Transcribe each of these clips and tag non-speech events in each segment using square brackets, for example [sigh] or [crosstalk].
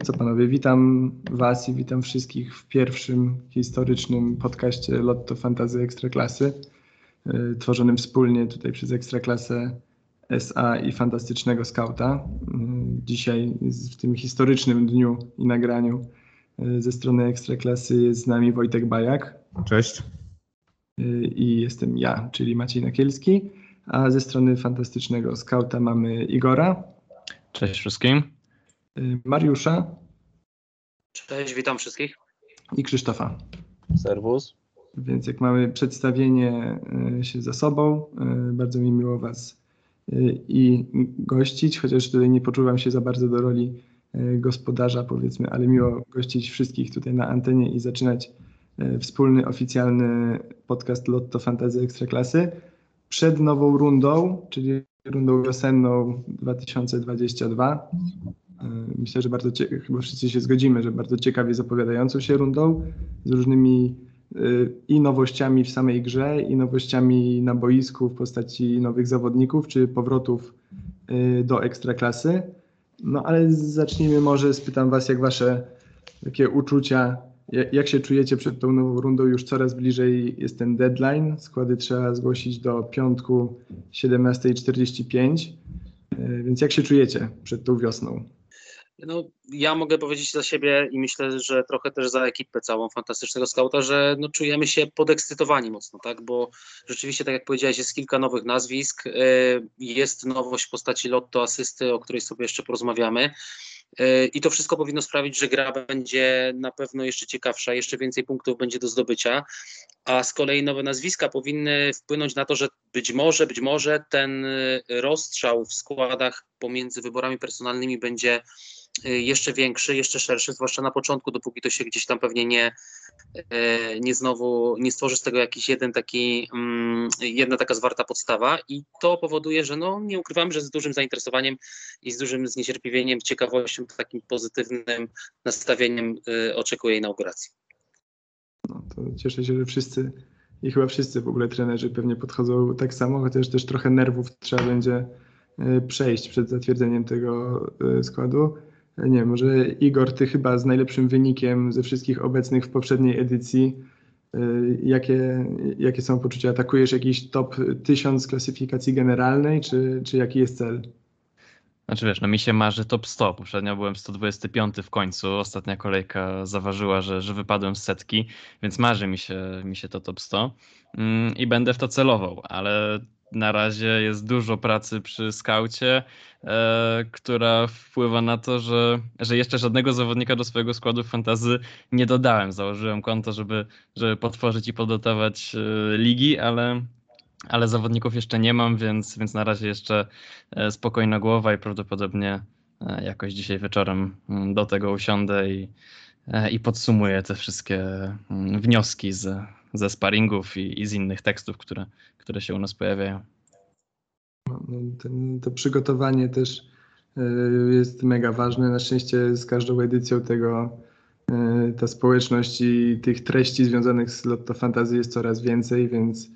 to co panowie, witam was i witam wszystkich w pierwszym historycznym podcaście Lotto Fantazy Ekstraklasy, y, tworzonym wspólnie tutaj przez Ekstraklasę SA i Fantastycznego Skauta. Y, dzisiaj w tym historycznym dniu i nagraniu y, ze strony Ekstraklasy jest z nami Wojtek Bajak. Cześć. I jestem ja, czyli Maciej Nakielski, a ze strony Fantastycznego Skauta mamy Igora. Cześć wszystkim. Mariusza. Cześć, witam wszystkich. I Krzysztofa. Serwus. Więc jak mamy przedstawienie e, się za sobą, e, bardzo mi miło Was i gościć, chociaż tutaj nie poczuwam się za bardzo do roli gospodarza, powiedzmy, ale miło gościć wszystkich tutaj na antenie i zaczynać wspólny, oficjalny podcast Lotto Fantazy Ekstraklasy przed nową rundą, czyli rundą wiosenną 2022. Myślę, że bardzo chyba wszyscy się zgodzimy, że bardzo ciekawie zapowiadającą się rundą z różnymi y, i nowościami w samej grze, i nowościami na boisku w postaci nowych zawodników czy powrotów y, do ekstraklasy. No ale zacznijmy może, spytam Was, jak Wasze takie uczucia, jak się czujecie przed tą nową rundą? Już coraz bliżej jest ten deadline. Składy trzeba zgłosić do piątku 17.45. Y, więc jak się czujecie przed tą wiosną? No, ja mogę powiedzieć za siebie i myślę, że trochę też za ekipę całą fantastycznego skauta, że no, czujemy się podekscytowani mocno, tak? Bo rzeczywiście, tak jak powiedziałeś, jest kilka nowych nazwisk. E, jest nowość w postaci Lotto Asysty, o której sobie jeszcze porozmawiamy. E, I to wszystko powinno sprawić, że gra będzie na pewno jeszcze ciekawsza, jeszcze więcej punktów będzie do zdobycia, a z kolei nowe nazwiska powinny wpłynąć na to, że być może, być może ten rozstrzał w składach pomiędzy wyborami personalnymi będzie Y, jeszcze większy, jeszcze szerszy, zwłaszcza na początku, dopóki to się gdzieś tam pewnie nie, y, nie znowu, nie stworzy z tego jakiś jeden taki, mm, jedna taka zwarta podstawa i to powoduje, że no nie ukrywamy, że z dużym zainteresowaniem i z dużym zniecierpliwieniem, ciekawością, takim pozytywnym nastawieniem y, oczekuję inauguracji. No to cieszę się, że wszyscy i chyba wszyscy w ogóle trenerzy pewnie podchodzą tak samo, chociaż też trochę nerwów trzeba będzie przejść przed zatwierdzeniem tego składu nie może Igor, ty chyba z najlepszym wynikiem ze wszystkich obecnych w poprzedniej edycji. Y, jakie, jakie są poczucia? Atakujesz jakiś top 1000 klasyfikacji generalnej, czy, czy jaki jest cel? Znaczy wiesz, no mi się marzy top 100. Poprzednio byłem 125 w końcu. Ostatnia kolejka zaważyła, że, że wypadłem z setki, więc marzy mi się, mi się to top 100 mm, i będę w to celował, ale na razie jest dużo pracy przy skaucie, e, która wpływa na to, że, że jeszcze żadnego zawodnika do swojego składu fantazy nie dodałem. Założyłem konto, żeby, żeby potworzyć i poddotować e, ligi, ale, ale zawodników jeszcze nie mam, więc, więc na razie jeszcze e, spokojna głowa i prawdopodobnie e, jakoś dzisiaj wieczorem mm, do tego usiądę i, e, i podsumuję te wszystkie mm, wnioski z, ze sparingów i, i z innych tekstów, które, które się u nas pojawiają. No, no, ten, to przygotowanie też y, jest mega ważne. Na szczęście z każdą edycją tego y, ta społeczność i tych treści związanych z Lotto Fantazy jest coraz więcej, więc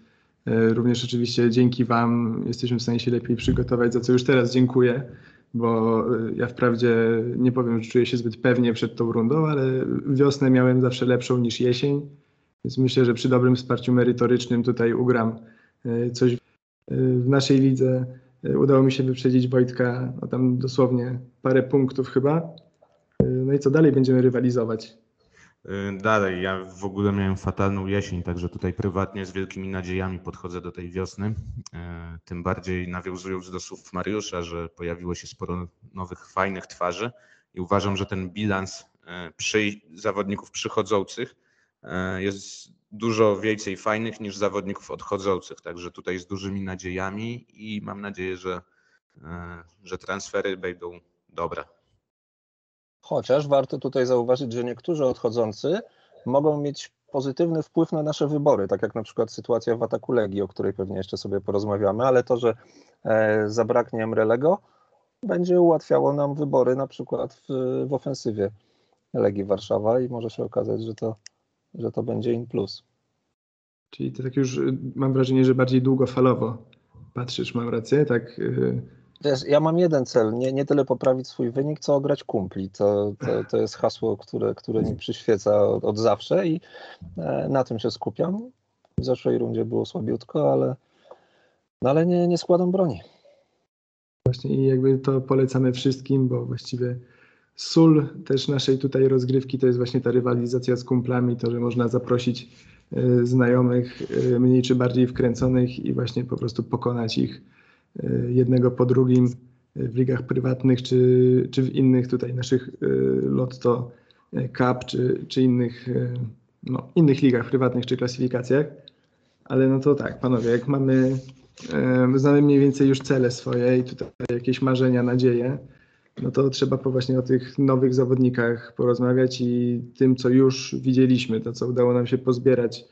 y, również oczywiście dzięki Wam jesteśmy w stanie się lepiej przygotować, za co już teraz dziękuję, bo ja wprawdzie nie powiem, że czuję się zbyt pewnie przed tą rundą, ale wiosnę miałem zawsze lepszą niż jesień, więc myślę, że przy dobrym wsparciu merytorycznym tutaj ugram coś w naszej lidze e, udało mi się wyprzedzić Wojtka, no tam dosłownie parę punktów chyba. E, no i co dalej będziemy rywalizować? E, dalej, ja w ogóle miałem fatalną jesień, także tutaj prywatnie z wielkimi nadziejami podchodzę do tej wiosny. Tym bardziej nawiązując do słów Mariusza, że pojawiło się sporo nowych, fajnych twarzy i uważam, że ten bilans przy zawodników przychodzących jest dużo więcej fajnych niż zawodników odchodzących, także tutaj z dużymi nadziejami i mam nadzieję, że, e, że transfery będą dobre. Chociaż warto tutaj zauważyć, że niektórzy odchodzący mogą mieć pozytywny wpływ na nasze wybory, tak jak na przykład sytuacja w ataku Legii, o której pewnie jeszcze sobie porozmawiamy, ale to, że e, zabraknie Emrelego, będzie ułatwiało nam wybory na przykład w, w ofensywie Legii Warszawa i może się okazać, że to że to będzie in plus. Czyli to tak już y, mam wrażenie, że bardziej długofalowo patrzysz, mam rację, tak? Y, Wiesz, ja mam jeden cel, nie, nie tyle poprawić swój wynik, co ograć kumpli. To, to, to jest hasło, które, które mi przyświeca od, od zawsze i e, na tym się skupiam. W zeszłej rundzie było słabiutko, ale, no ale nie, nie składam broni. Właśnie i jakby to polecamy wszystkim, bo właściwie sól też naszej tutaj rozgrywki to jest właśnie ta rywalizacja z kumplami, to, że można zaprosić y, znajomych y, mniej czy bardziej wkręconych i właśnie po prostu pokonać ich y, jednego po drugim w ligach prywatnych czy, czy w innych tutaj naszych Lotto Cup czy, czy innych, no, innych ligach prywatnych czy klasyfikacjach. Ale no to tak, panowie, jak mamy znamy mniej więcej już cele swoje i tutaj jakieś marzenia, nadzieje, no to trzeba po właśnie o tych nowych zawodnikach porozmawiać i tym, co już widzieliśmy, to co udało nam się pozbierać,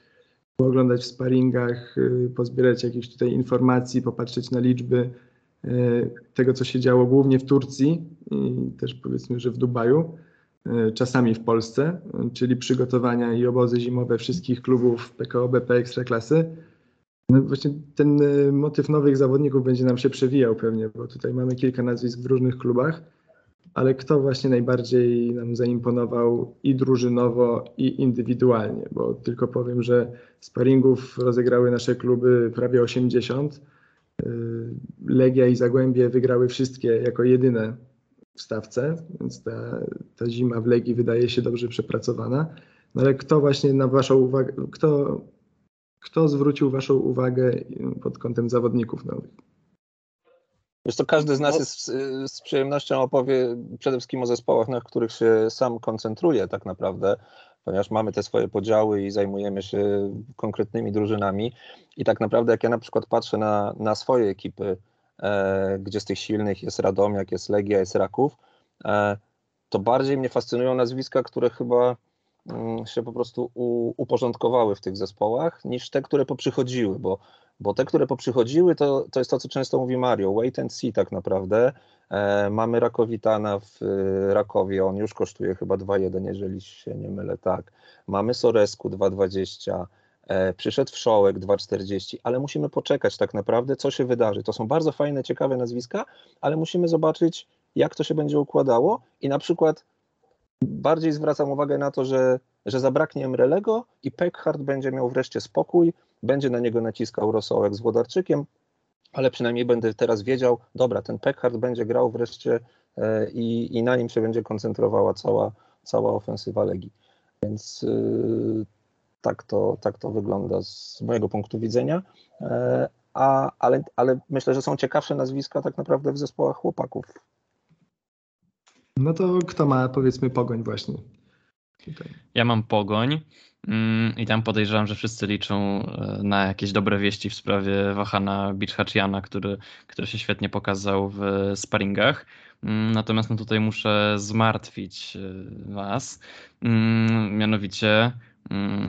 pooglądać w sparingach, y, pozbierać jakieś tutaj informacji, popatrzeć na liczby y, tego, co się działo głównie w Turcji i też powiedzmy, że w Dubaju, y, czasami w Polsce, czyli przygotowania i obozy zimowe wszystkich klubów PKO BP Ekstraklasy no właśnie ten e, motyw nowych zawodników będzie nam się przewijał pewnie, bo tutaj mamy kilka nazwisk w różnych klubach, ale kto właśnie najbardziej nam zaimponował i drużynowo, i indywidualnie, bo tylko powiem, że sparingów rozegrały nasze kluby prawie 80. E, Legia i Zagłębie wygrały wszystkie jako jedyne w stawce, więc ta, ta zima w Legii wydaje się dobrze przepracowana. No ale kto właśnie na Waszą uwagę, kto kto zwrócił Waszą uwagę pod kątem zawodników nowych? Wiesz to każdy z nas jest z, z, przyjemnością opowie przede wszystkim o zespołach, na których się sam koncentruje tak naprawdę, ponieważ mamy te swoje podziały i zajmujemy się konkretnymi drużynami. I tak naprawdę jak ja na przykład patrzę na, na swoje ekipy, e, gdzie z tych silnych jest Radomiak, jest Legia, jest Raków, e, to bardziej mnie fascynują nazwiska, które chyba się po prostu uporządkowały w tych zespołach, niż te, które poprzychodziły, bo, bo te, które poprzychodziły, to, to jest to, co często mówi Mario, wait and see tak naprawdę. E, mamy Rakowitana w e, Rakowie, on już kosztuje chyba 2,1, jeżeli się nie mylę, tak. Mamy Soresku 2,20, e, przyszedł Wszołek 2,40, ale musimy poczekać tak naprawdę, co się wydarzy. To są bardzo fajne, ciekawe nazwiska, ale musimy zobaczyć, jak to się będzie układało i na przykład bardziej zwracam uwagę na to, że, że zabraknie Emrelego i Peckhardt będzie miał wreszcie spokój, będzie na niego naciskał Rosołek z Włodarczykiem, ale przynajmniej będę teraz wiedział, dobra, ten Peckhardt będzie grał wreszcie e, i, i na nim się będzie koncentrowała cała, cała ofensywa Legii. Więc yy, tak, to, tak to wygląda z mojego punktu widzenia. E, a, ale, ale myślę, że są ciekawsze nazwiska tak naprawdę w zespołach chłopaków no to kto ma powiedzmy pogoń właśnie? Tutaj. Ja mam pogoń mm, i tam podejrzewam, że wszyscy liczą e, na jakieś dobre wieści w sprawie Wahana Bichhachiana, który, który się świetnie pokazał w sparingach. Mm, natomiast no tutaj muszę zmartwić e, Was. Mm, mianowicie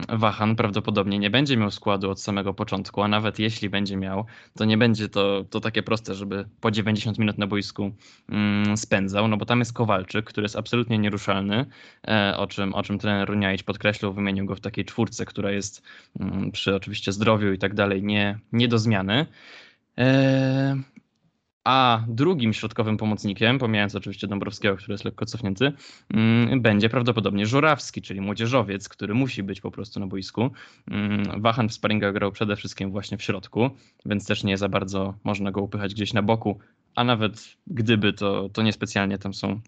Wahan prawdopodobnie nie będzie miał składu od samego początku, a nawet jeśli będzie miał, to nie będzie to, to takie proste, żeby po 90 minut na boisku mm, spędzał, no bo tam jest Kowalczyk, który jest absolutnie nieruszalny, e, o czym, o czym trener Runiaić podkreślał, wymienił go w takiej czwórce, która jest mm, przy oczywiście zdrowiu i tak dalej nie, nie do zmiany. E, a drugim środkowym pomocnikiem, pomijając oczywiście Dąbrowskiego, który jest lekko cofnięty, mm, będzie prawdopodobnie Żurawski, czyli młodzieżowiec, który musi być po prostu na boisku. Mm, Wahan w sparingach grał przede wszystkim właśnie w środku, więc też nie za bardzo można go upychać gdzieś na boku, a nawet gdyby, to, to niespecjalnie tam są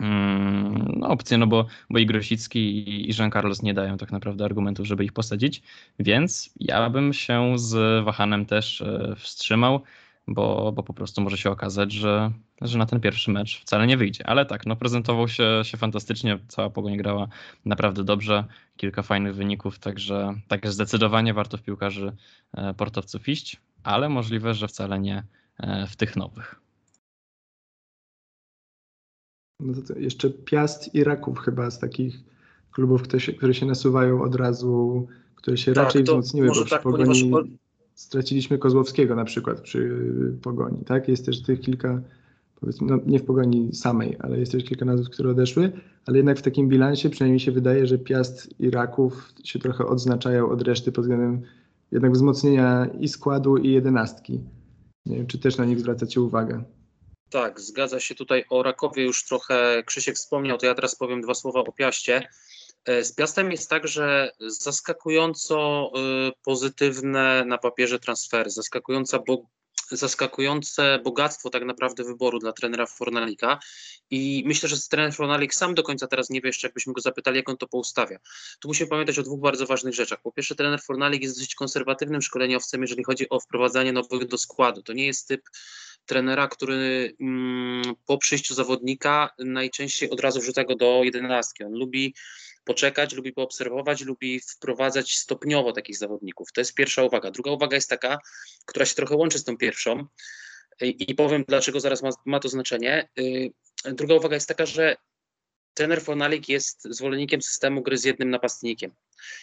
mm, no, opcje, no bo, bo i Grosicki i, Jean Carlos nie dają tak naprawdę argumentów, żeby ich posadzić, więc ja bym się z Wahanem też e, wstrzymał bo, bo po prostu może się okazać, że, że na ten pierwszy mecz wcale nie wyjdzie. Ale tak, no prezentował się, się fantastycznie, cała pogoń grała naprawdę dobrze, kilka fajnych wyników, także, także zdecydowanie warto w piłkarzy e, portowców iść, ale możliwe, że wcale nie e, w tych nowych. No to jeszcze Piast i Raków chyba z takich klubów, które się, które się nasuwają od razu, które się tak, raczej wzmocniły, bo przy tak, pogoni straciliśmy Kozłowskiego na przykład przy Pogoni, tak? Jest też tych kilka, powiedzmy, no nie w Pogoni samej, ale jest też kilka nazw, które odeszły, ale jednak w takim bilansie przynajmniej się wydaje, że Piast i Raków się trochę odznaczają od reszty pod względem jednak wzmocnienia i składu i jedenastki. Nie wiem, czy też na nich zwracacie uwagę. Tak, zgadza się tutaj o Rakowie już trochę Krzysiek wspomniał, to ja teraz powiem dwa słowa o Piaście. E, z Piastem jest tak, że zaskakująco y, pozytywne na papierze transfery, zaskakująca bo, zaskakujące bogactwo tak naprawdę wyboru dla trenera Fornalika i myślę, że trener Fornalik sam do końca teraz nie wie jeszcze, jakbyśmy go zapytali, jak on to poustawia. Tu musimy pamiętać o dwóch bardzo ważnych rzeczach. Po pierwsze, trener Fornalik jest dosyć konserwatywnym szkoleniowcem, jeżeli chodzi o wprowadzanie nowych do składu. To nie jest typ trenera, który mm, po przyjściu zawodnika najczęściej od razu wrzuca go do jedenastki. On lubi poczekać, lubi poobserwować, lubi wprowadzać stopniowo takich zawodników. To jest pierwsza uwaga. Druga uwaga jest taka, która się trochę łączy z tą pierwszą i powiem, dlaczego zaraz ma, ma to znaczenie. Y, druga uwaga jest taka, że trener Fonalik jest zwolennikiem systemu gry z jednym napastnikiem.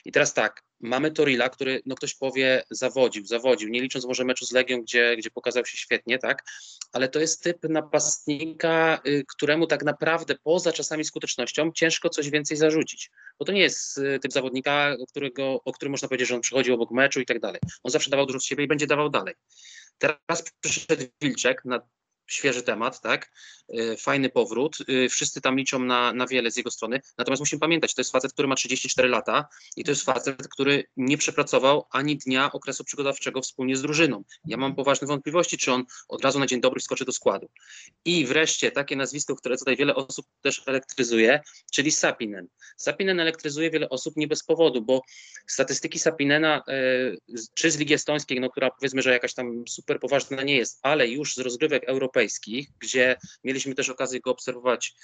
I teraz tak, mamy Torila, który, no ktoś powie, zawodził, zawodził, nie licząc może meczu z Legią, gdzie, gdzie pokazał się świetnie, tak, ale to jest typ napastnika, y, któremu tak naprawdę poza czasami skutecznością ciężko coś więcej zarzucić, bo to nie jest y, typ zawodnika, którego, o którym można powiedzieć, że on przychodzi obok meczu i tak dalej. On zawsze dawał dużo z siebie i będzie dawał dalej. Teraz przyszedł Wilczek na świeży temat, tak? Y, fajny powrót. Y, wszyscy tam liczą na, na wiele z jego strony. Natomiast musimy pamiętać, to jest facet, który ma 34 lata i to jest facet, który nie przepracował ani dnia okresu przygotowawczego wspólnie z drużyną. Ja mam poważne wątpliwości, czy on od razu na dzień dobry wskoczy do składu. I wreszcie takie nazwisko, które tutaj wiele osób też elektryzuje, czyli Sapinen. Sapinen elektryzuje wiele osób nie bez powodu, bo statystyki Sapinena, y, czy z Ligi Estońskiej, no, która powiedzmy, że jakaś tam super poważna nie jest, ale już z rozgrywek europejskich, gdzie mieliśmy mieliśmy też okazję go obserwować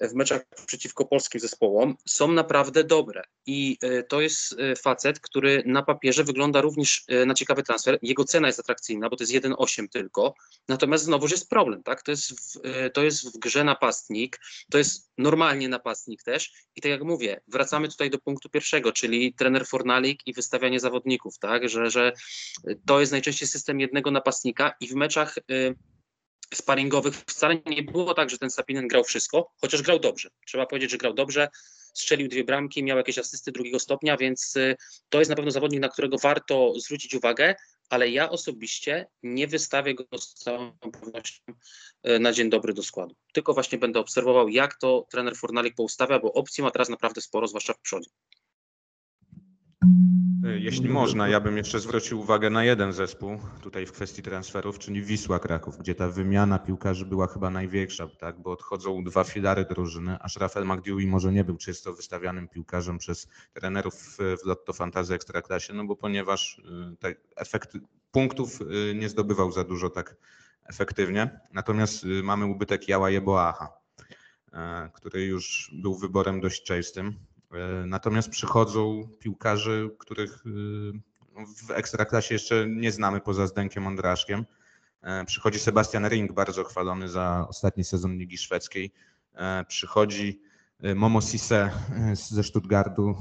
w meczach przeciwko polskim zespołom, są naprawdę dobre. I e, to jest e, facet, który na papierze wygląda również e, na ciekawy transfer. Jego cena jest atrakcyjna, bo to jest 1,8 tylko. Natomiast znowuż jest problem, tak? To jest, w, to jest w grze napastnik, to jest normalnie napastnik też. I tak jak mówię, wracamy tutaj do punktu pierwszego, czyli trener Fornalik i wystawianie zawodników, tak? Że, że to jest najczęściej system jednego napastnika i w meczach sparingowych wcale nie było tak, że ten Sapinen grał wszystko, chociaż grał dobrze. Trzeba powiedzieć, że grał dobrze, strzelił dwie bramki, miał jakieś asysty drugiego stopnia, więc y, to jest na pewno zawodnik, na którego warto zwrócić uwagę, ale ja osobiście nie wystawię go z całą pewnością y, na dzień dobry do składu. Tylko właśnie będę obserwował, jak to trener Fornalik poustawia, bo opcji ma teraz naprawdę sporo, zwłaszcza w przodzie. Jeśli można, ja bym jeszcze zwrócił uwagę na jeden zespół tutaj w kwestii transferów, czyli Wisła Kraków, gdzie ta wymiana piłkarzy była chyba największa, tak? bo odchodzą dwa filary drużyny, aż Rafael Magdiui może nie był czysto wystawianym piłkarzem przez trenerów w Lotto Fantazy Ekstraklasie, no bo ponieważ e, te efekty punktów e, nie zdobywał za dużo tak efektywnie. Natomiast mamy ubytek Jała Jeboacha, który już był wyborem dość częstym. E, natomiast przychodzą piłkarze, których e, w ekstraklasie jeszcze nie znamy poza Zdenkiem Ondraszkiem. E, przychodzi Sebastian Ring, bardzo chwalony za ostatni sezon Ligi Szwedzkiej. Przychodzi Momo Sisse ze Stuttgartu,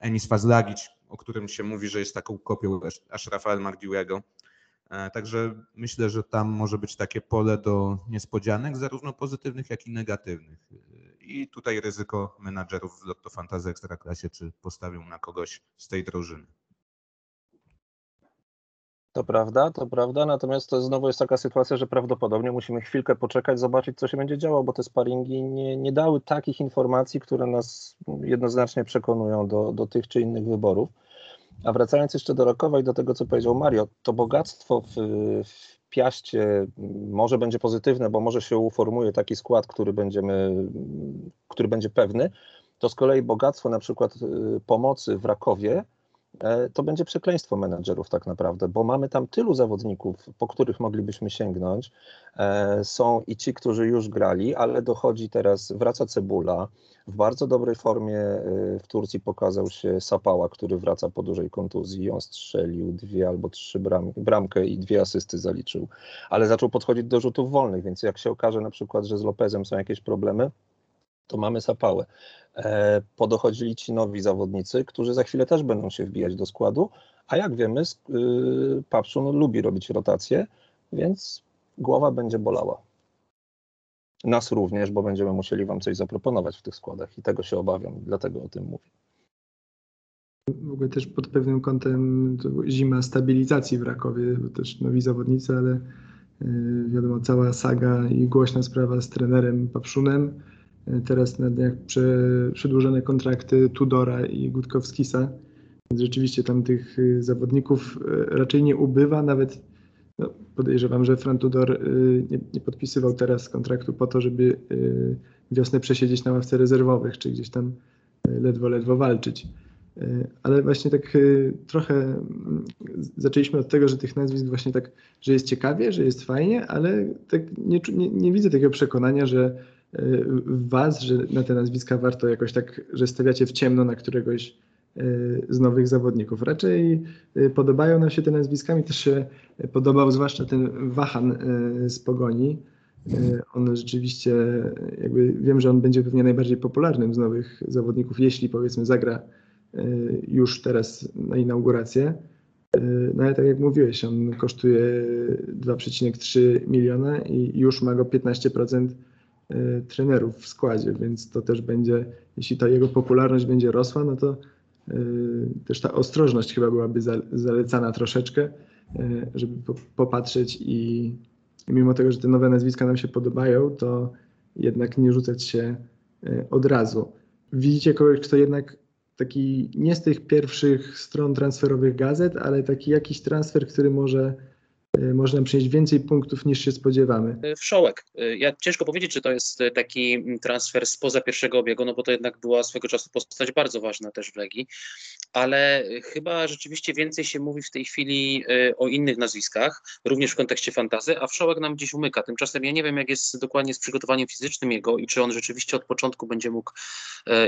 Enis Fazlagic, o którym się mówi, że jest taką kopią aż Rafael Mardiuego. Także myślę, że tam może być takie pole do niespodzianek, zarówno pozytywnych, jak i negatywnych i tutaj ryzyko menadżerów w Lotto Fantazy Ekstraklasie, czy postawią na kogoś z tej drużyny. To prawda, to prawda, natomiast to znowu jest taka sytuacja, że prawdopodobnie musimy chwilkę poczekać, zobaczyć, co się będzie działo, bo te sparingi nie, nie dały takich informacji, które nas jednoznacznie przekonują do, do tych czy innych wyborów. A wracając jeszcze do Rakowa i do tego, co powiedział Mario, to bogactwo w, w Piaście może będzie pozytywne, bo może się uformuje taki skład, który, będziemy, który będzie pewny, to z kolei bogactwo na przykład y, pomocy w Rakowie to będzie przekleństwo menedżerów tak naprawdę, bo mamy tam tylu zawodników, po których moglibyśmy sięgnąć. E, są i ci, którzy już grali, ale dochodzi teraz, wraca Cebula, w bardzo dobrej formie y, w Turcji pokazał się Sapała, który wraca po dużej kontuzji. On strzelił dwie albo trzy bram, bramkę i dwie asysty zaliczył, ale zaczął podchodzić do rzutów wolnych, więc jak się okaże na przykład, że z Lopezem są jakieś problemy, to mamy Sapałę. E, podochodzili ci nowi zawodnicy, którzy za chwilę też będą się wbijać do składu, a jak wiemy, y, Papszun lubi robić rotację, więc głowa będzie bolała. Nas również, bo będziemy musieli Wam coś zaproponować w tych składach i tego się obawiam, dlatego o tym mówię. W ogóle też pod pewnym kątem zima stabilizacji w Rakowie, bo też nowi zawodnicy, ale wiadomo, cała saga i głośna sprawa z trenerem Papszunem. Teraz na dniach przedłużone kontrakty Tudora i Gutkowskisa. Więc rzeczywiście tam tych zawodników raczej nie ubywa, nawet no, podejrzewam, że Fran Tudor nie, nie, podpisywał teraz kontraktu po to, żeby wiosnę przesiedzieć na ławce rezerwowych, czy gdzieś tam ledwo, ledwo walczyć. Ale właśnie tak trochę mm, zaczęliśmy od tego, że tych nazwisk właśnie tak, że jest ciekawie, że jest fajnie, ale tak nie, nie, nie widzę takiego przekonania, że was, że na te nazwiska warto jakoś tak, że stawiacie w ciemno na któregoś z nowych zawodników. Raczej podobają nam się te nazwiska. Mi też się podobał zwłaszcza ten Wahan z Pogoni. On rzeczywiście, jakby wiem, że on będzie pewnie najbardziej popularnym z nowych zawodników, jeśli powiedzmy zagra już teraz na inaugurację. No ale tak jak mówiłeś, on kosztuje 2,3 miliona i już ma go 15% y, trenerów w składzie, więc to też będzie, jeśli ta jego popularność będzie rosła, no to też ta ostrożność chyba byłaby zalecana troszeczkę, żeby popatrzeć i mimo tego, że te nowe nazwiska nam się podobają, to jednak nie rzucać się od razu. Widzicie kogoś, kto jednak taki nie z tych pierwszych stron transferowych gazet, ale taki jakiś transfer, który może można przynieść więcej punktów niż się spodziewamy. E, Wszołek. E, ja ciężko powiedzieć, czy to jest taki transfer spoza pierwszego obiegu, no bo to jednak była swego czasu postać bardzo ważna też w Legii, ale chyba rzeczywiście więcej się mówi w tej chwili o innych nazwiskach, również w kontekście fantazy, a Wszołek nam gdzieś umyka. Tymczasem ja nie wiem, jak jest dokładnie z przygotowaniem fizycznym jego i czy on rzeczywiście od początku będzie mógł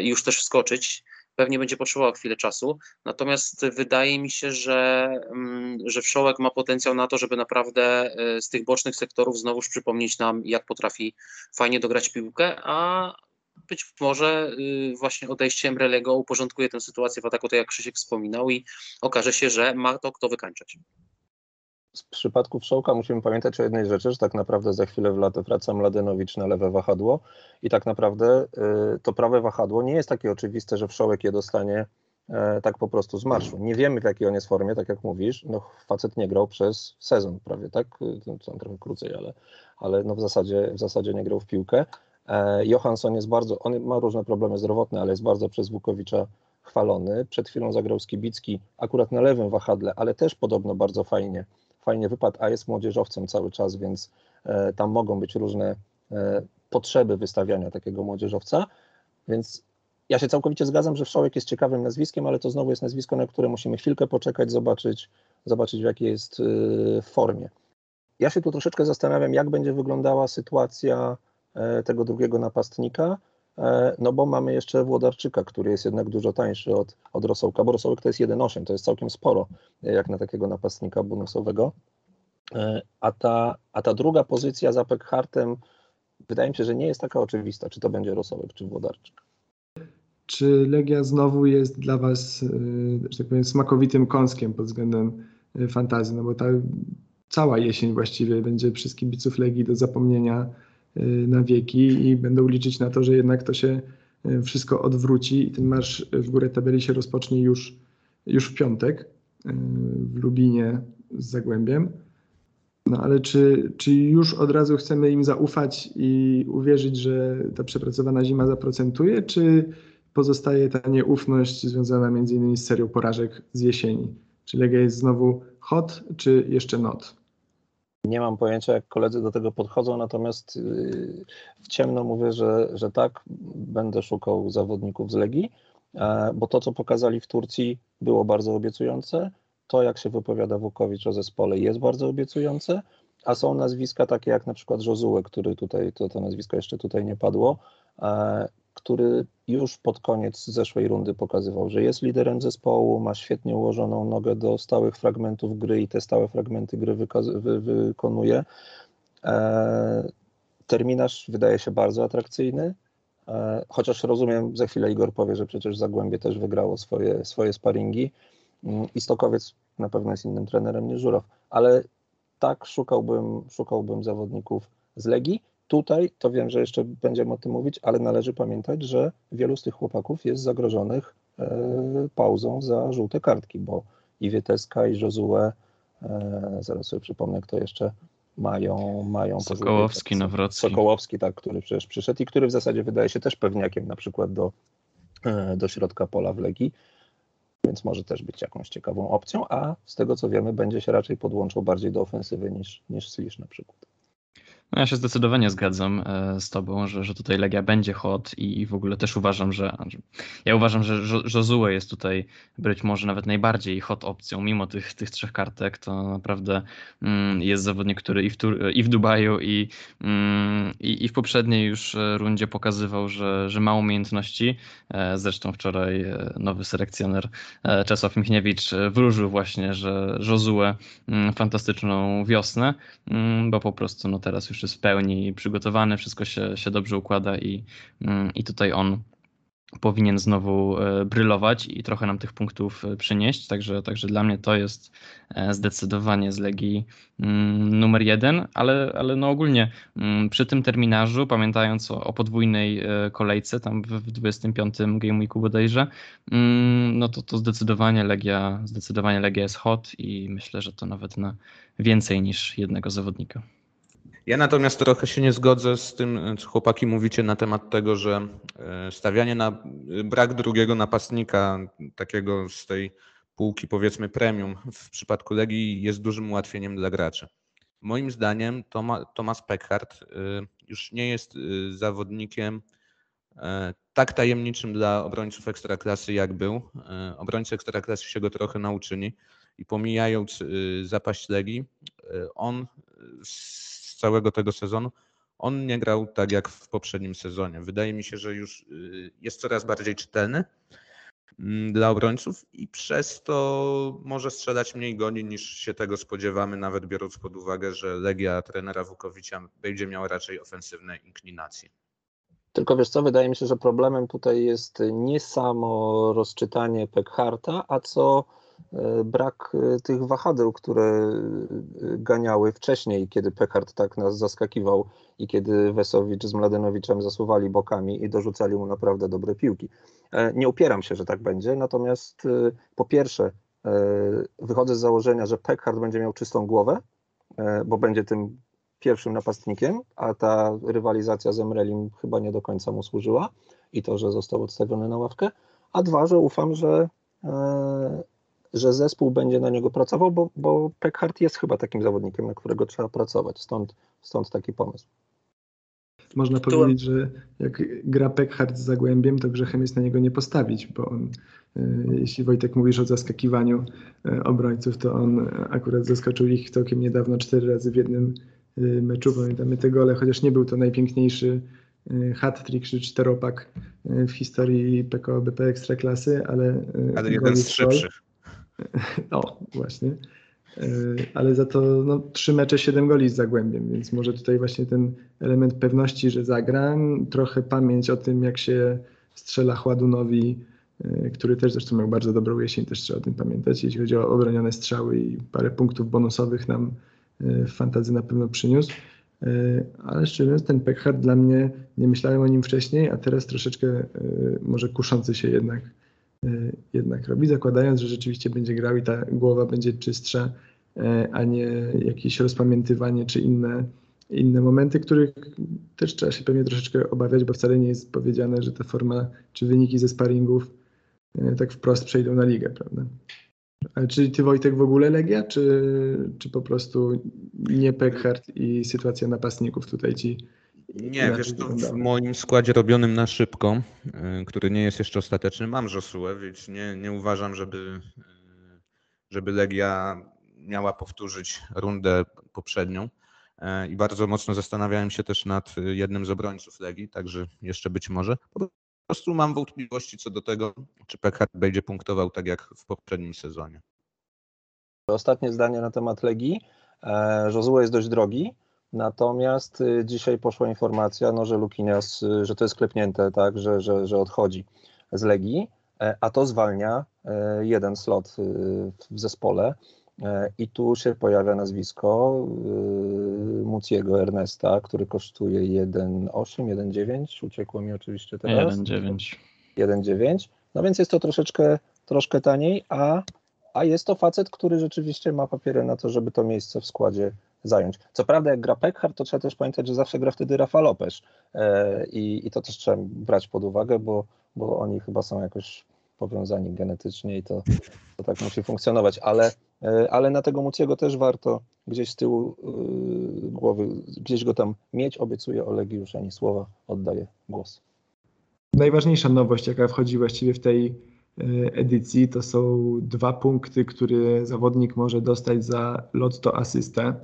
już też wskoczyć pewnie będzie potrzebował chwilę czasu. Natomiast wydaje mi się, że, mm, że Wszołek ma potencjał na to, żeby naprawdę e, z tych bocznych sektorów znowuż przypomnieć nam, jak potrafi fajnie dograć piłkę, a być może y, właśnie odejściem Relego uporządkuje tę sytuację w ataku, tak jak Krzysiek wspominał i okaże się, że ma to kto wykańczać w przypadku Wszołka musimy pamiętać o jednej rzeczy, że tak naprawdę za chwilę w latę wraca Mladenowicz na lewe wahadło i tak naprawdę y, to prawe wahadło nie jest takie oczywiste, że Wszołek je dostanie e, tak po prostu z marszu. Nie wiemy w jakiej on jest formie, tak jak mówisz, no facet nie grał przez sezon prawie, tak? To trochę krócej, ale, ale no w, zasadzie, w zasadzie nie grał w piłkę. E, Johansson jest bardzo, on ma różne problemy zdrowotne, ale jest bardzo przez Wukowicza chwalony. Przed chwilą zagrał Skibicki akurat na lewym wahadle, ale też podobno bardzo fajnie fajnie wypadł, a jest młodzieżowcem cały czas, więc e, tam mogą być różne e, potrzeby wystawiania takiego młodzieżowca. Więc ja się całkowicie zgadzam, że Wszołek jest ciekawym nazwiskiem, ale to znowu jest nazwisko, na które musimy chwilkę poczekać, zobaczyć, zobaczyć w jakiej jest e, formie. Ja się tu troszeczkę zastanawiam, jak będzie wyglądała sytuacja tego drugiego napastnika, no bo mamy jeszcze Włodarczyka, który jest jednak dużo tańszy od, od Rosołka, bo Rosołek to jest 1,8, to jest całkiem sporo, jak na takiego napastnika bonusowego. E, a ta, a ta druga pozycja za Pekhartem wydaje mi się, że nie jest taka oczywista, czy to będzie Rosołek, czy Włodarczyk. Czy Legia znowu jest dla Was, e, że tak powiem, smakowitym kąskiem pod względem fantazji? No bo ta cała jesień właściwie będzie przez kibiców Legii do zapomnienia na wieki i będą liczyć na to, że jednak to się y, wszystko odwróci i ten marsz w górę tabeli się rozpocznie już, już w piątek y, w Lubinie z Zagłębiem. No ale czy, czy już od razu chcemy im zaufać i uwierzyć, że ta przepracowana zima zaprocentuje, czy pozostaje ta nieufność związana między innymi z serią porażek z jesieni? Czy Legia jest znowu hot, czy jeszcze not? Nie mam pojęcia, jak koledzy do tego podchodzą, natomiast yy, w ciemno mówię, że, że tak, będę szukał zawodników z Legii, e, bo to, co pokazali w Turcji, było bardzo obiecujące. To, jak się wypowiada Wukowicz o zespole, jest bardzo obiecujące, a są nazwiska takie jak na przykład Josue, który tutaj, to, to nazwisko jeszcze tutaj nie padło, e, który już pod koniec zeszłej rundy pokazywał, że jest liderem zespołu, ma świetnie ułożoną nogę do stałych fragmentów gry i te stałe fragmenty gry wy wykonuje. E terminarz wydaje się bardzo atrakcyjny, e chociaż rozumiem, za chwilę Igor powie, że przecież Zagłębie też wygrało swoje, swoje sparingi mm, i Stokowiec na pewno jest innym trenerem niż Żurow, ale tak szukałbym, szukałbym zawodników z Legii, Tutaj to wiem, że jeszcze będziemy o tym mówić, ale należy pamiętać, że wielu z tych chłopaków jest zagrożonych e, pauzą za żółte kartki, bo i Wieteska, i Josue, e, zaraz sobie przypomnę, kto jeszcze, mają, mają Sokołowski, Nawrocki. Sokołowski, tak, który przecież przyszedł i który w zasadzie wydaje się też pewniakiem na przykład do, e, do środka pola w Legii, więc może też być jakąś ciekawą opcją, a z tego co wiemy będzie się raczej podłączał bardziej do ofensywy niż, niż Slisz na przykład. No ja się zdecydowanie zgadzam e, z Tobą, że, że tutaj Legia będzie hot i, w ogóle też uważam, że ja uważam, że Josue jest tutaj być może nawet najbardziej hot opcją, mimo tych, tych trzech kartek, to naprawdę mm, jest zawodnik, który i w, i w Dubaju i, mm, i, i, w poprzedniej już rundzie pokazywał, że, że ma umiejętności. E, zresztą wczoraj e, nowy selekcjoner Czesław Michniewicz wróżył właśnie, że Josue mm, fantastyczną wiosnę, bo po prostu no teraz już już jest w pełni przygotowany, wszystko się, się dobrze układa i, mm, i tutaj on powinien znowu e, brylować i trochę nam tych punktów e, przynieść. Także, także dla mnie to jest e, zdecydowanie z Legii mm, numer jeden, ale, ale no ogólnie mm, przy tym terminarzu, pamiętając o, o podwójnej kolejce, tam w 25 Game Weeku bodajże, no to, to zdecydowanie Legia, zdecydowanie Legia jest hot i myślę, że to nawet na więcej niż jednego zawodnika. Ja natomiast trochę się nie zgodzę z tym, co chłopaki mówicie na temat tego, że e, stawianie na brak drugiego napastnika, takiego z tej półki powiedzmy premium w przypadku Legii jest dużym ułatwieniem dla graczy. Moim zdaniem Tomasz Peckhardt e, już nie jest e, zawodnikiem tak tajemniczym dla obrońców ekstraklasy jak był. Obrońcy ekstraklasy się go trochę nauczyli i pomijając zapaść Legii, on całego tego sezonu, on nie grał tak jak w poprzednim sezonie. Wydaje mi się, że już y, jest coraz bardziej czytelny mm, dla obrońców i przez to może strzelać mniej goni niż się tego spodziewamy, nawet biorąc pod uwagę, że Legia trenera Wukowicza będzie miała raczej ofensywne inklinacje. Tylko wiesz co, wydaje mi się, że problemem tutaj jest nie samo rozczytanie Pekharta, a co brak e, tych wahadeł, które e, ganiały wcześniej, kiedy Pekard tak nas zaskakiwał i kiedy Wesowicz z Mladenowiczem zasuwali bokami i dorzucali mu naprawdę dobre piłki. Nie upieram się, że tak będzie, natomiast po pierwsze wychodzę z założenia, że Pekard będzie miał czystą głowę, bo będzie tym pierwszym napastnikiem, a ta rywalizacja z Emrelim chyba nie do końca mu służyła i to, że został odstawiony na ławkę, a dwa, że ufam, że że zespół będzie na niego pracował, bo, bo Peckhardt jest chyba takim zawodnikiem, na którego trzeba pracować. Stąd, stąd taki pomysł. Można powiedzieć, że jak gra Peckhardt z Zagłębiem, to grzechem jest na niego nie postawić, bo on, e, jeśli Wojtek mówisz o zaskakiwaniu e, obrońców, to on akurat zaskoczył ich całkiem niedawno cztery razy w jednym e, meczu. Pamiętamy tego, ale chociaż nie był to najpiękniejszy hat-trick czy czteropak w historii PKO BP Ekstraklasy, ale... Ale jeden z szybszych. [laughs] No, właśnie. E, ale za to no, trzy mecze, siedem goli z Zagłębiem, więc może tutaj właśnie ten element pewności, że zagram, trochę pamięć o tym, jak się strzela Chładunowi, e, który też zresztą miał bardzo dobrą jesień, też trzeba o tym pamiętać, jeśli chodzi o obronione strzały i parę punktów bonusowych nam e, w fantazji na pewno przyniósł. Ale szczerze mówiąc, ten Peckhardt dla mnie, nie myślałem o nim wcześniej, a teraz troszeczkę może kuszący się jednak jednak robi, zakładając, że rzeczywiście będzie grał i ta głowa będzie czystsza, y, a nie jakieś rozpamiętywanie czy inne, inne momenty, których też trzeba się pewnie troszeczkę obawiać, bo wcale nie jest powiedziane, że ta forma czy wyniki ze sparingów y, tak wprost przejdą na ligę, prawda? Ale czy ty Wojtek w ogóle Legia, czy, czy po prostu nie Peckhardt i sytuacja napastników tutaj ci nie, wiesz, to w moim składzie robionym na szybko, y, który nie jest jeszcze ostateczny, mam Josuę, więc nie, nie uważam, żeby, y, żeby Legia miała powtórzyć rundę poprzednią. Y, I bardzo mocno zastanawiałem się też nad jednym z obrońców Legii, także jeszcze być może. Po prostu mam wątpliwości co do tego, czy Peckhardt będzie punktował tak jak w poprzednim sezonie. Ostatnie zdanie na temat Legii. E, Josue jest dość drogi. Natomiast y, dzisiaj poszła informacja, no, że Lukinias, y, że to jest klepnięte, tak, że, że, że odchodzi z Legii, e, a to zwalnia e, jeden slot y, w zespole. E, I tu się pojawia nazwisko Muciego Ernesta, który kosztuje 1,8, 1,9. Uciekło mi oczywiście teraz. 1,9. 1,9. No więc jest to troszeczkę troszkę taniej, a, a jest to facet, który rzeczywiście ma papiery na to, żeby to miejsce w składzie zająć. Co prawda, jak gra Pekhar, to trzeba też pamiętać, że zawsze gra wtedy Rafa Lopez i, i to też trzeba brać pod uwagę, bo, bo oni chyba są jakoś powiązani genetycznie i to, to tak musi funkcjonować, ale, ale na tego Muciego też warto gdzieś z tyłu głowy, gdzieś go tam mieć. Obiecuję Olegi już ani słowa, oddaję głos. Najważniejsza nowość, jaka wchodzi właściwie w tej edycji, to są dwa punkty, które zawodnik może dostać za lotto asystę.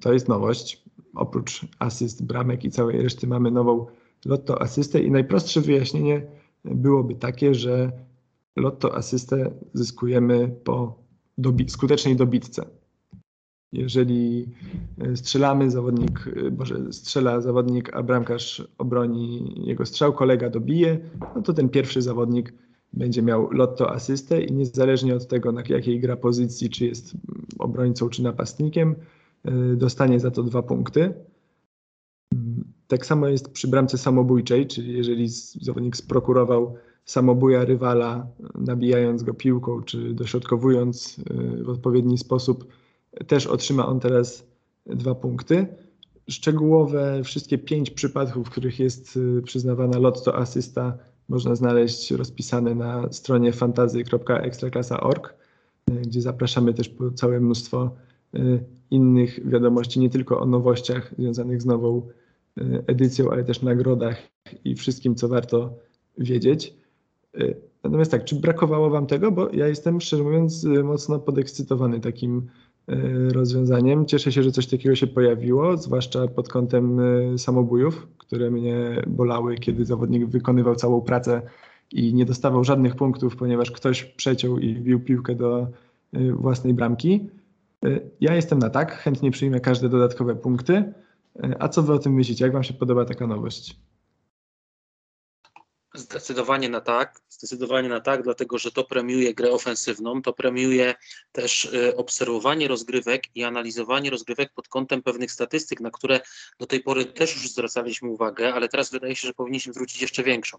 To jest nowość. Oprócz asyst, bramek i całej reszty mamy nową lotto asystę i najprostsze wyjaśnienie byłoby takie, że lotto asystę zyskujemy po dobi skutecznej dobitce. Jeżeli strzelamy, zawodnik, może strzela zawodnik, a bramkarz obroni jego strzał, kolega dobije, no to ten pierwszy zawodnik będzie miał lotto asystę i niezależnie od tego, na jakiej gra pozycji, czy jest obrońcą, czy napastnikiem, dostanie za to dwa punkty. Tak samo jest przy bramce samobójczej, czyli jeżeli zawodnik sprokurował samobuja rywala, nabijając go piłką, czy dośrodkowując w odpowiedni sposób, też otrzyma on teraz dwa punkty. Szczegółowe wszystkie pięć przypadków, w których jest przyznawana lotto asysta, można znaleźć rozpisane na stronie fantazy.ekstraklasa.org, gdzie zapraszamy też po całe mnóstwo innych wiadomości, nie tylko o nowościach związanych z nową edycją, ale też nagrodach i wszystkim, co warto wiedzieć. Natomiast tak, czy brakowało Wam tego? Bo ja jestem, szczerze mówiąc, mocno podekscytowany takim rozwiązaniem. Cieszę się, że coś takiego się pojawiło, zwłaszcza pod kątem samobójów, które mnie bolały, kiedy zawodnik wykonywał całą pracę i nie dostawał żadnych punktów, ponieważ ktoś przeciął i wbił piłkę do własnej bramki. Ja jestem na tak, chętnie przyjmę każde dodatkowe punkty. A co wy o tym myślicie? Jak wam się podoba taka nowość? Zdecydowanie na tak, zdecydowanie na tak, dlatego że to premiuje grę ofensywną, to premiuje też obserwowanie rozgrywek i analizowanie rozgrywek pod kątem pewnych statystyk, na które do tej pory też już zwracaliśmy uwagę, ale teraz wydaje się, że powinniśmy zwrócić jeszcze większą.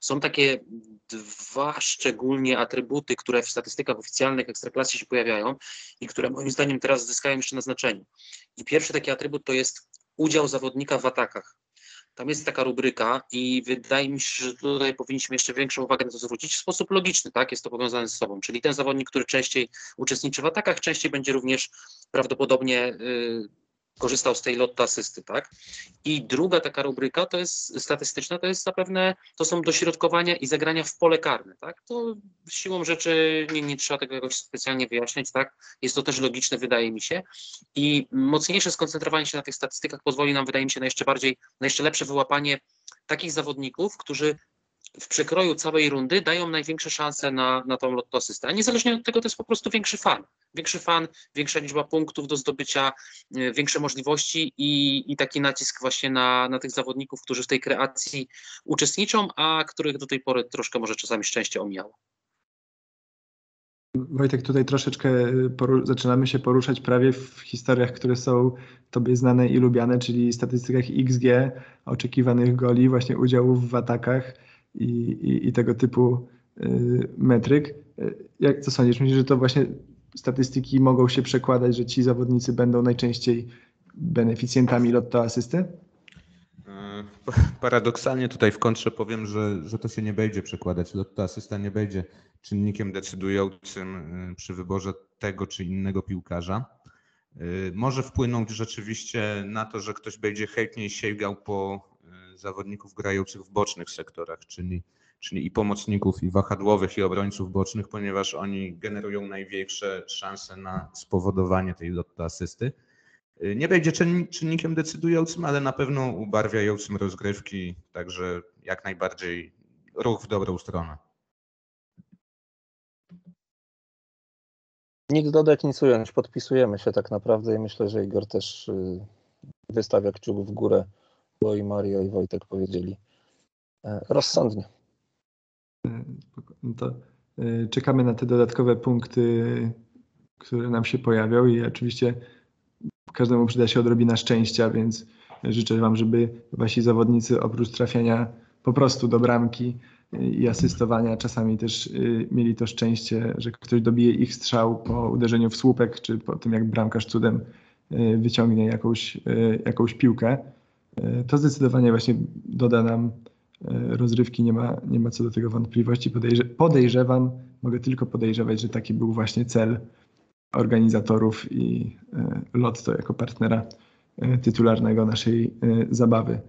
Są takie dwa szczególnie atrybuty, które w statystykach oficjalnych Ekstraklasy się pojawiają i które moim zdaniem teraz zyskają jeszcze na znaczeniu. I pierwszy taki atrybut to jest udział zawodnika w atakach. Tam jest taka rubryka i wydaje mi się, że tutaj powinniśmy jeszcze większą uwagę na to zwrócić w sposób logiczny, tak? Jest to powiązane ze sobą, czyli ten zawodnik, który częściej uczestniczy w atakach, częściej będzie również prawdopodobnie y, korzystał z tej lotto asysty, tak? I druga taka rubryka to jest statystyczna, to jest zapewne, to są dośrodkowania i zagrania w pole karne, tak? To siłą rzeczy nie, nie trzeba tego jakoś specjalnie wyjaśniać, tak? Jest to też logiczne, wydaje mi się. I mocniejsze skoncentrowanie się na tych statystykach pozwoli nam, wydaje mi się, na jeszcze bardziej, na jeszcze lepsze wyłapanie takich zawodników, którzy w przekroju całej rundy dają największe szanse na, na tą lotto asystę. A niezależnie od tego to jest po prostu większy fan. Większy fan, większa liczba punktów do zdobycia, większe możliwości i, i taki nacisk właśnie na, na tych zawodników, którzy w tej kreacji uczestniczą, a których do tej pory troszkę może czasami szczęście omijało. Wojtek, tutaj troszeczkę zaczynamy się poruszać prawie w historiach, które są Tobie znane i lubiane, czyli statystykach XG, oczekiwanych goli, właśnie udziałów w atakach i, i, i tego typu y, metryk. Jak co sądzisz? Myślisz, że to właśnie statystyki mogą się przekładać, że ci zawodnicy będą najczęściej beneficjentami lotto asysty? Paradoksalnie tutaj w kontrze powiem, że, że to się nie będzie przekładać. Lotto asysta nie będzie czynnikiem decydującym przy wyborze tego czy innego piłkarza. Może wpłynąć rzeczywiście na to, że ktoś będzie chętniej sięgał po zawodników grających w bocznych sektorach, czyli, czyli i pomocników, i wahadłowych, i obrońców bocznych, ponieważ oni generują największe szanse na spowodowanie tej asysty. Nie będzie czynnikiem decydującym, ale na pewno ubarwiającym rozgrywki, także jak najbardziej ruch w dobrą stronę. Nic dodać, nic ująć. Podpisujemy się tak naprawdę i myślę, że Igor też wystawia kciuk w górę, i Mario i Wojtek powiedzieli rozsądnie. No to czekamy na te dodatkowe punkty, które nam się pojawią i oczywiście każdemu przyda się odrobina szczęścia, więc życzę Wam, żeby Wasi zawodnicy oprócz trafiania po prostu do bramki i asystowania, czasami też mieli to szczęście, że ktoś dobije ich strzał po uderzeniu w słupek, czy po tym jak bramkarz cudem wyciągnie jakąś, jakąś piłkę. To zdecydowanie właśnie doda nam rozrywki, nie ma, nie ma co do tego wątpliwości. Podejrze podejrzewam, mogę tylko podejrzewać, że taki był właśnie cel organizatorów i Lotto jako partnera tytularnego naszej zabawy.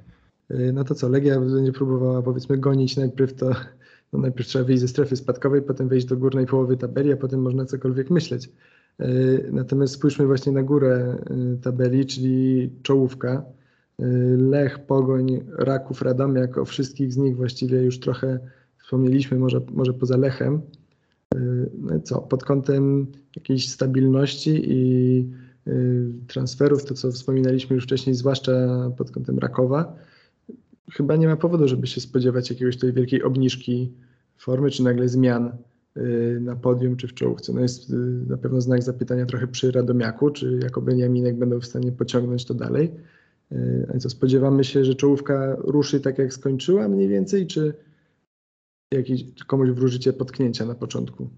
No to co, Legia będzie próbowała powiedzmy gonić najpierw to, no najpierw trzeba wyjść ze strefy spadkowej, potem wejść do górnej połowy tabeli, a potem można cokolwiek myśleć. Natomiast spójrzmy właśnie na górę tabeli, czyli czołówka. Lech, Pogoń, Raków, Radomiak, o wszystkich z nich właściwie już trochę wspomnieliśmy, może, może poza Lechem. No co, pod kątem jakiejś stabilności i transferów, to co wspominaliśmy już wcześniej, zwłaszcza pod kątem Rakowa, chyba nie ma powodu, żeby się spodziewać jakiegoś tej wielkiej obniżki formy, czy nagle zmian na podium, czy w czołówce. No jest na pewno znak zapytania trochę przy Radomiaku, czy jako Beniaminek będą w stanie pociągnąć to dalej. A co, spodziewamy się, że czołówka ruszy tak jak skończyła mniej więcej, czy, jakiś, komuś wróżycie potknięcia na początku?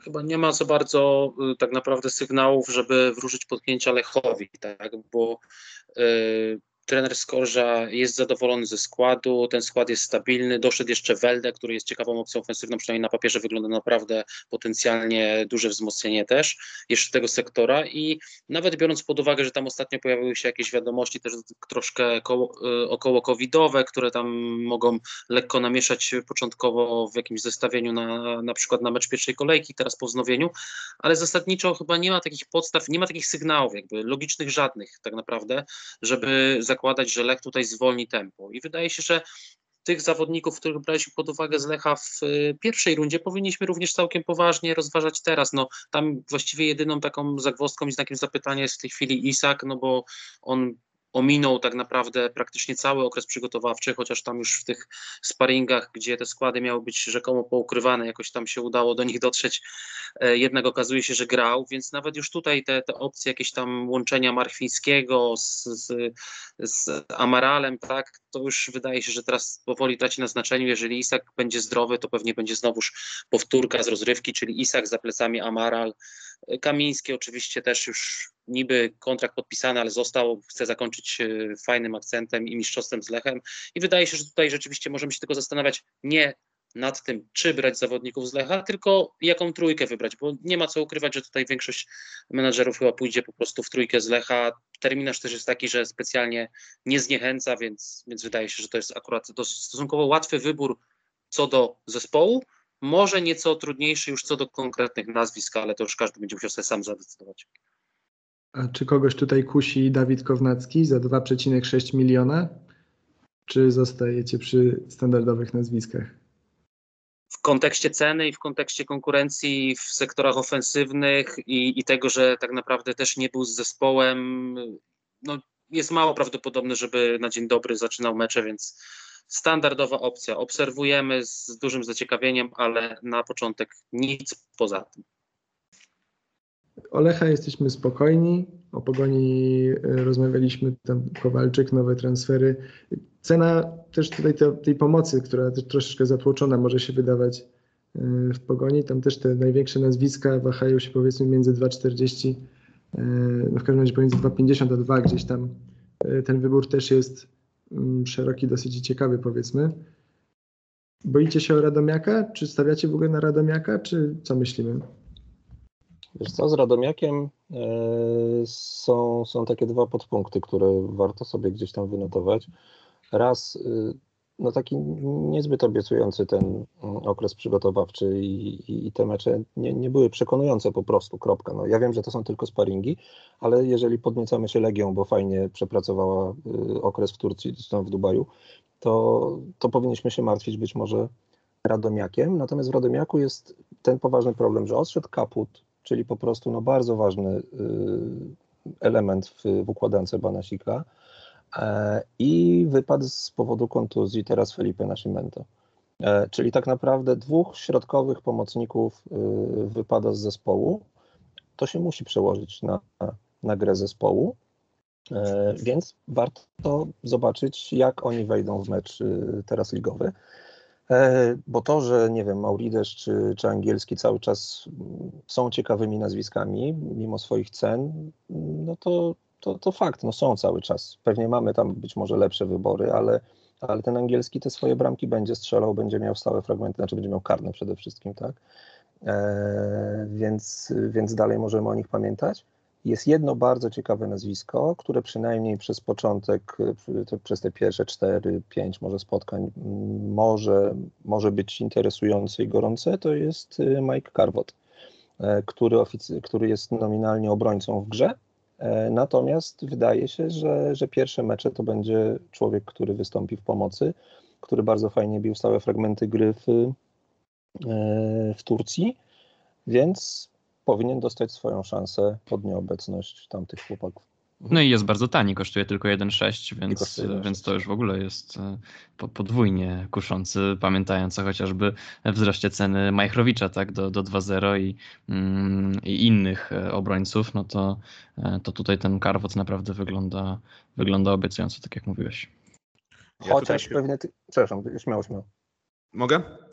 Chyba nie ma za bardzo y, tak naprawdę sygnałów, żeby wróżyć potknięcia Lechowi, tak? bo y, trener Skorża jest zadowolony ze składu, ten skład jest stabilny, doszedł jeszcze Welde, który jest ciekawą opcją ofensywną, przynajmniej na papierze wygląda naprawdę potencjalnie duże wzmocnienie też jeszcze tego sektora. I nawet biorąc pod uwagę, że tam ostatnio pojawiły się jakieś wiadomości też troszkę koło, y, około covidowe, które tam mogą lekko namieszać początkowo w jakimś zestawieniu na, na przykład na mecz pierwszej kolejki, teraz po wznowieniu, ale zasadniczo chyba nie ma takich podstaw, nie ma takich sygnałów jakby logicznych żadnych tak naprawdę, żeby zakładać, że Lech tutaj zwolni tempo. I wydaje się, że tych zawodników, których braliśmy pod uwagę z Lecha w y, pierwszej rundzie, powinniśmy również całkiem poważnie rozważać teraz. No, tam właściwie jedyną taką zagwozdką i znakiem zapytania jest w tej chwili Isak, no bo on ominął tak naprawdę praktycznie cały okres przygotowawczy, chociaż tam już w tych sparingach, gdzie te składy miały być rzekomo poukrywane, jakoś tam się udało do nich dotrzeć, e, jednak okazuje się, że grał, więc nawet już tutaj te, te opcje jakieś tam łączenia Marchwińskiego z, z, z Amaralem, tak, to już wydaje się, że teraz powoli traci na znaczeniu. Jeżeli Isak będzie zdrowy, to pewnie będzie znowuż powtórka z rozrywki, czyli Isak za plecami Amaral. Kamiński oczywiście też już niby kontrakt podpisany, ale został, chce zakończyć e, fajnym akcentem i mistrzostwem z Lechem. I wydaje się, że tutaj rzeczywiście możemy się tylko zastanawiać nie nad tym, czy brać zawodników z Lecha, tylko jaką trójkę wybrać, bo nie ma co ukrywać, że tutaj większość menadżerów chyba pójdzie po prostu w trójkę z Lecha. Terminarz też jest taki, że specjalnie nie zniechęca, więc, więc wydaje się, że to jest akurat stosunkowo łatwy wybór co do zespołu. Może nieco trudniejszy już co do konkretnych nazwisk, ale to już każdy będzie musiał sobie sam zadecydować. A czy kogoś tutaj kusi Dawid Kownacki za 2,6 miliona? Czy zostajecie przy standardowych nazwiskach? w kontekście ceny i w kontekście konkurencji w sektorach ofensywnych i, i, tego, że tak naprawdę też nie był z zespołem, no, jest mało prawdopodobne, żeby na dzień dobry zaczynał mecze, więc standardowa opcja. Obserwujemy z dużym zaciekawieniem, ale na początek nic poza tym. Olecha jesteśmy spokojni. O pogoni e, rozmawialiśmy, tam Kowalczyk, nowe transfery. Cena też tutaj te, tej pomocy, która też troszeczkę zatłoczona może się wydawać e, w pogoni. Tam też te największe nazwiska wahają się powiedzmy między 2,40, e, no w każdym razie pomiędzy 2,50 a 2 gdzieś tam. Ten wybór też jest mm, szeroki, dosyć ciekawy powiedzmy. Boicie się o Radomiaka? Czy stawiacie w ogóle na Radomiaka, czy co myślimy? Wiesz co, z Radomiakiem e, są, są takie dwa podpunkty, które warto sobie gdzieś tam wynotować. Raz, y, no taki niezbyt obiecujący ten mm, okres przygotowawczy i, i te mecze nie, nie, były przekonujące po prostu, kropka. No, ja wiem, że to są tylko sparingi, ale jeżeli podniecamy się Legią, bo fajnie przepracowała y, okres w Turcji, zresztą w Dubaju, to, to powinniśmy się martwić być może Radomiakiem. Natomiast w Radomiaku jest ten poważny problem, że odszedł kaput, czyli po prostu no, bardzo ważny y, element w, w układance Banasika e, i wypadł z powodu kontuzji teraz Felipe Nascimento. E, czyli tak naprawdę dwóch środkowych pomocników y, wypada z zespołu. To się musi przełożyć na, na grę zespołu, e, więc warto zobaczyć, jak oni wejdą w mecz y, teraz ligowy. E, bo to, że nie wiem, Maurides czy, czy Angielski cały czas są ciekawymi nazwiskami, mimo swoich cen, no to, to, to fakt, no są cały czas. Pewnie mamy tam być może lepsze wybory, ale, ale ten Angielski te swoje bramki będzie strzelał, będzie miał stałe fragmenty, znaczy będzie miał karne przede wszystkim, tak? E, więc, więc dalej możemy o nich pamiętać. Jest jedno bardzo ciekawe nazwisko, które przynajmniej przez początek, przez te pierwsze 4, 5 może spotkań może, może być interesujące i gorące, to jest y, Mike Carvot, e, który, który jest nominalnie obrońcą w grze, e, natomiast wydaje się, że, że pierwsze mecze to będzie człowiek, który wystąpi w pomocy, który bardzo fajnie bił stałe fragmenty gry w, e, w Turcji, więc powinien dostać swoją szansę pod nieobecność tamtych chłopaków. No i jest bardzo tani, kosztuje tylko 1,6, więc, więc to już w ogóle jest e, podwójnie kuszący, pamiętając o chociażby wzroście ceny Majchrowicza tak, do, do 2,0 i, mm, i innych e, obrońców, no to, e, to tutaj ten Karwot naprawdę wygląda, wygląda obiecująco, tak jak mówiłeś. Ja Chociaż się... pewnie ty... Przepraszam, śmiało, śmiało. Mogę?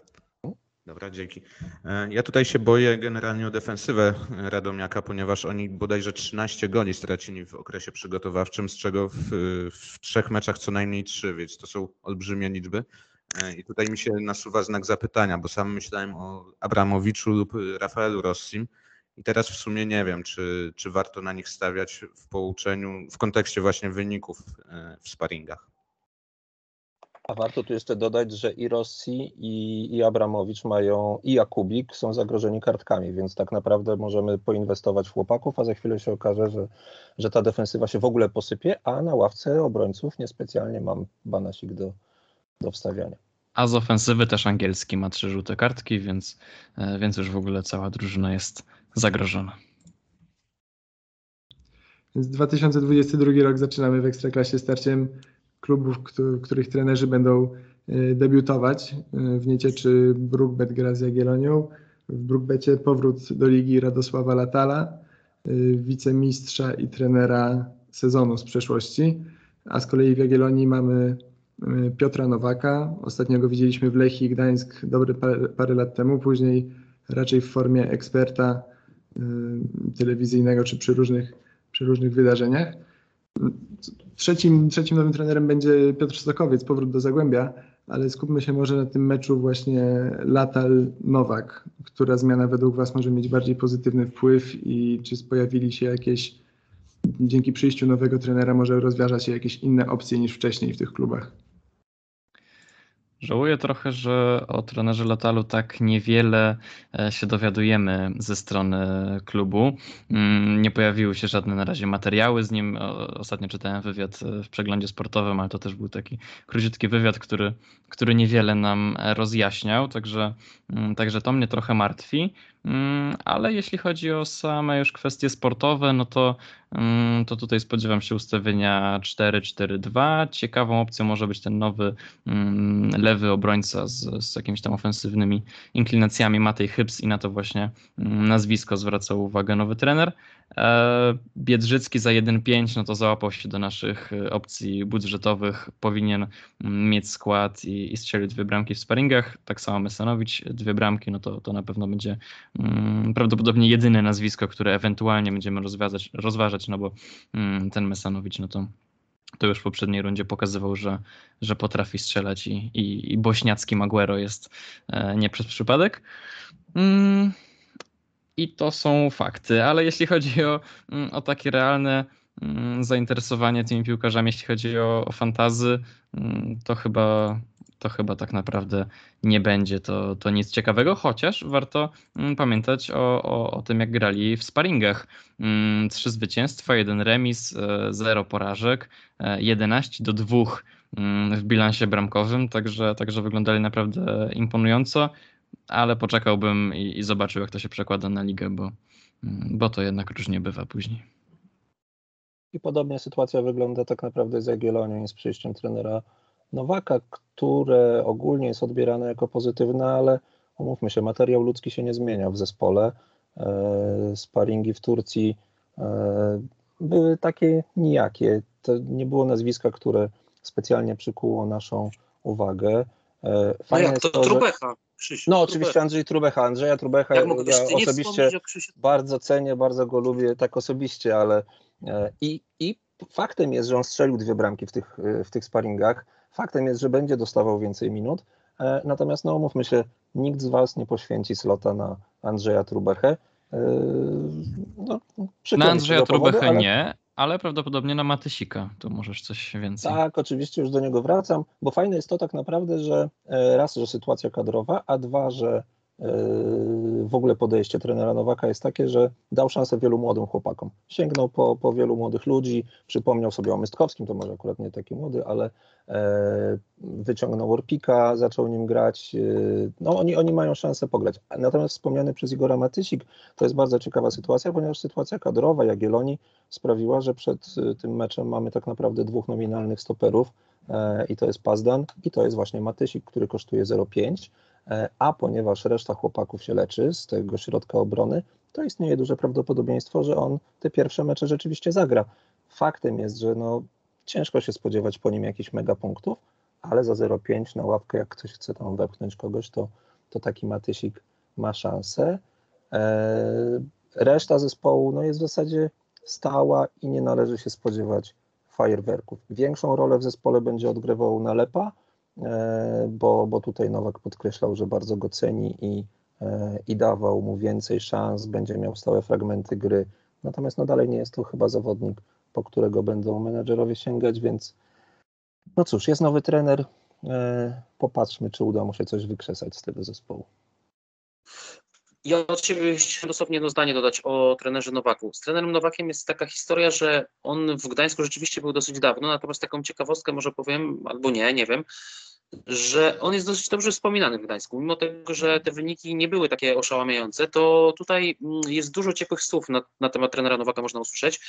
Dobra, dzięki. E, ja tutaj się boję generalnie o defensywę Radomiaka, ponieważ oni bodajże 13 goli stracili w okresie przygotowawczym, z czego w, w trzech meczach co najmniej trzy, więc to są olbrzymie liczby. E, I tutaj mi się nasuwa znak zapytania, bo sam myślałem o Abramowiczu lub Rafaelu Rossim. I teraz w sumie nie wiem, czy, czy warto na nich stawiać w połączeniu, w kontekście właśnie wyników e, w sparingach. A warto tu jeszcze dodać, że i Rossi, i, i Abramowicz mają, i Jakubik są zagrożeni kartkami, więc tak naprawdę możemy poinwestować w chłopaków, a za chwilę się okaże, że, że ta defensywa się w ogóle posypie, a na ławce obrońców niespecjalnie mam banasik do, do wstawiania. A z ofensywy też angielski ma trzy żółte kartki, więc, e, więc już w ogóle cała drużyna jest zagrożona. Więc 2022 rok zaczynamy w Ekstraklasie starciem klubów, których trenerzy będą e, debiutować. E, w Niecieczy Brookbet gra z Jagiellonią, w Brookbecie powrót do ligi Radosława Latala, e, wicemistrza i trenera sezonu z przeszłości, a z kolei w Jagiellonii mamy Piotra Nowaka. Ostatnio go widzieliśmy w Lechii Gdańsk dobry parę, lat temu, później raczej w formie eksperta telewizyjnego czy przy różnych, przy różnych wydarzeniach. Trzecim, trzecim nowym trenerem będzie Piotr Stokowiec, powrót do Zagłębia, ale skupmy się może na tym meczu właśnie Latal-Nowak. Która zmiana według Was może mieć bardziej pozytywny wpływ i czy pojawili się jakieś, dzięki przyjściu nowego trenera może rozważa się jakieś inne opcje niż wcześniej w tych klubach? Żałuję trochę, że o trenerze Latalu tak niewiele e, się dowiadujemy ze strony klubu. Mm, nie pojawiły się żadne na razie materiały z nim. Ostatnio czytałem wywiad e, w przeglądzie sportowym, ale to też był taki króciutki wywiad, który, który niewiele nam rozjaśniał, także, mm, także to mnie trochę martwi. Mm, ale jeśli chodzi o same już kwestie sportowe, no to, mm, to tutaj spodziewam się ustawienia 4-4-2. Ciekawą opcją może być ten nowy mm, lewy obrońca z, z jakimiś tam ofensywnymi inklinacjami Matej Hybs i na to właśnie nazwisko zwracał uwagę nowy trener. E, Biedrzycki za 1,5 no to załapał się do naszych e, opcji budżetowych, powinien mm, mieć skład i, i strzelić dwie bramki w sparingach. Tak samo Mesanowicz, dwie bramki, no to, to na pewno będzie um, prawdopodobnie jedyne nazwisko, które ewentualnie będziemy rozważać, rozważać no bo um, ten Mesanowicz, no to to już w poprzedniej rundzie pokazywał, że, że potrafi strzelać i, i, i bośniacki Maguero jest e, nie przez przypadek. Mm, i to są fakty, ale jeśli chodzi o, mm, o takie realne mm, zainteresowanie tymi piłkarzami, jeśli chodzi o, o fantazy, mm, to chyba, to chyba tak naprawdę nie będzie to, to nic ciekawego, chociaż warto pamiętać o, o, o tym, jak grali w sparingach. Trzy zwycięstwa, jeden remis, e, zero porażek, 11 e, do 2 w bilansie bramkowym, także, także wyglądali naprawdę imponująco ale poczekałbym i, i zobaczył, jak to się przekłada na ligę, bo, mm, bo to jednak różnie bywa później. I podobnie sytuacja wygląda tak naprawdę z Jagiellonią i z przyjściem trenera Nowaka, które ogólnie jest odbierane jako pozytywne, ale umówmy się, materiał ludzki się nie zmienia w zespole. E, sparingi w Turcji e, były takie nijakie. To nie było nazwiska, które specjalnie przykuło naszą uwagę. E, No Fajne jak, jest to, to. Trubecha. Krzysiu, No Trubecha. oczywiście Andrzej Trubecha, Andrzeja Trubecha, Jak mógłbyś ja osobiście bardzo cenię, bardzo go lubię tak osobiście, ale e, i, i faktem jest, że on strzelił dwie bramki w tych, e, w tych sparingach, faktem jest, że będzie dostawał więcej minut, natomiast no umówmy się, nikt z Was nie poświęci slota na Andrzeja Trubechę. No, Na Andrzeja Trubechę ale- nie, ale prawdopodobnie na Matysika. Tu możesz coś więcej. Tak, oczywiście już do niego wracam, bo fajne jest to tak naprawdę, że e, raz, że sytuacja kadrowa, a dwa, że w ogóle podejście trenera Nowaka jest takie, że dał szansę wielu młodym chłopakom. Sięgnął po, po wielu młodych ludzi, przypomniał sobie o Mystkowskim, to może akurat nie taki młody, ale e, wyciągnął Orpika, zaczął nim grać. e, No oni, oni mają szansę pograć. Natomiast wspomniany przez Igora Matysik, to jest bardzo ciekawa sytuacja, ponieważ sytuacja kadrowa Jagiellonii sprawiła, że przed y, tym meczem mamy tak naprawdę dwóch nominalnych stoperów e, i to jest Pazdan i to jest właśnie Matysik, który kosztuje 0,5, e, a ponieważ reszta chłopaków się leczy z tego środka obrony, to istnieje duże prawdopodobieństwo, że on te pierwsze mecze rzeczywiście zagra. Faktem jest, że no, ciężko się spodziewać po nim jakichś mega punktów, ale za 0,5 na łapkę, jak ktoś chce tam wepchnąć kogoś, to, to taki Matysik ma szansę. E, Reszta zespołu no, jest w zasadzie stała i nie należy się spodziewać fajerwerków. Większą rolę w zespole będzie odgrywał Nalepa, e, bo, bo tutaj Nowak podkreślał, że bardzo go ceni i, e, i dawał mu więcej szans, będzie miał stałe fragmenty gry. Natomiast no dalej nie jest to chyba zawodnik, po którego będą menedżerowie sięgać, więc no cóż, jest nowy trener. e, Popatrzmy, czy uda mu się coś wykrzesać z tego zespołu. Siebie chciałem dosłownie jedno zdanie dodać o trenerze Nowaku. Z trenerem Nowakiem jest taka historia, że on w Gdańsku rzeczywiście był dosyć dawno, natomiast taką ciekawostkę może powiem, albo nie, nie wiem, że on jest dosyć dobrze wspominany w Gdańsku. Mimo tego, że te wyniki nie były takie oszałamiające, to tutaj mm, jest dużo ciepłych słów na, na temat trenera Nowaka można usłyszeć.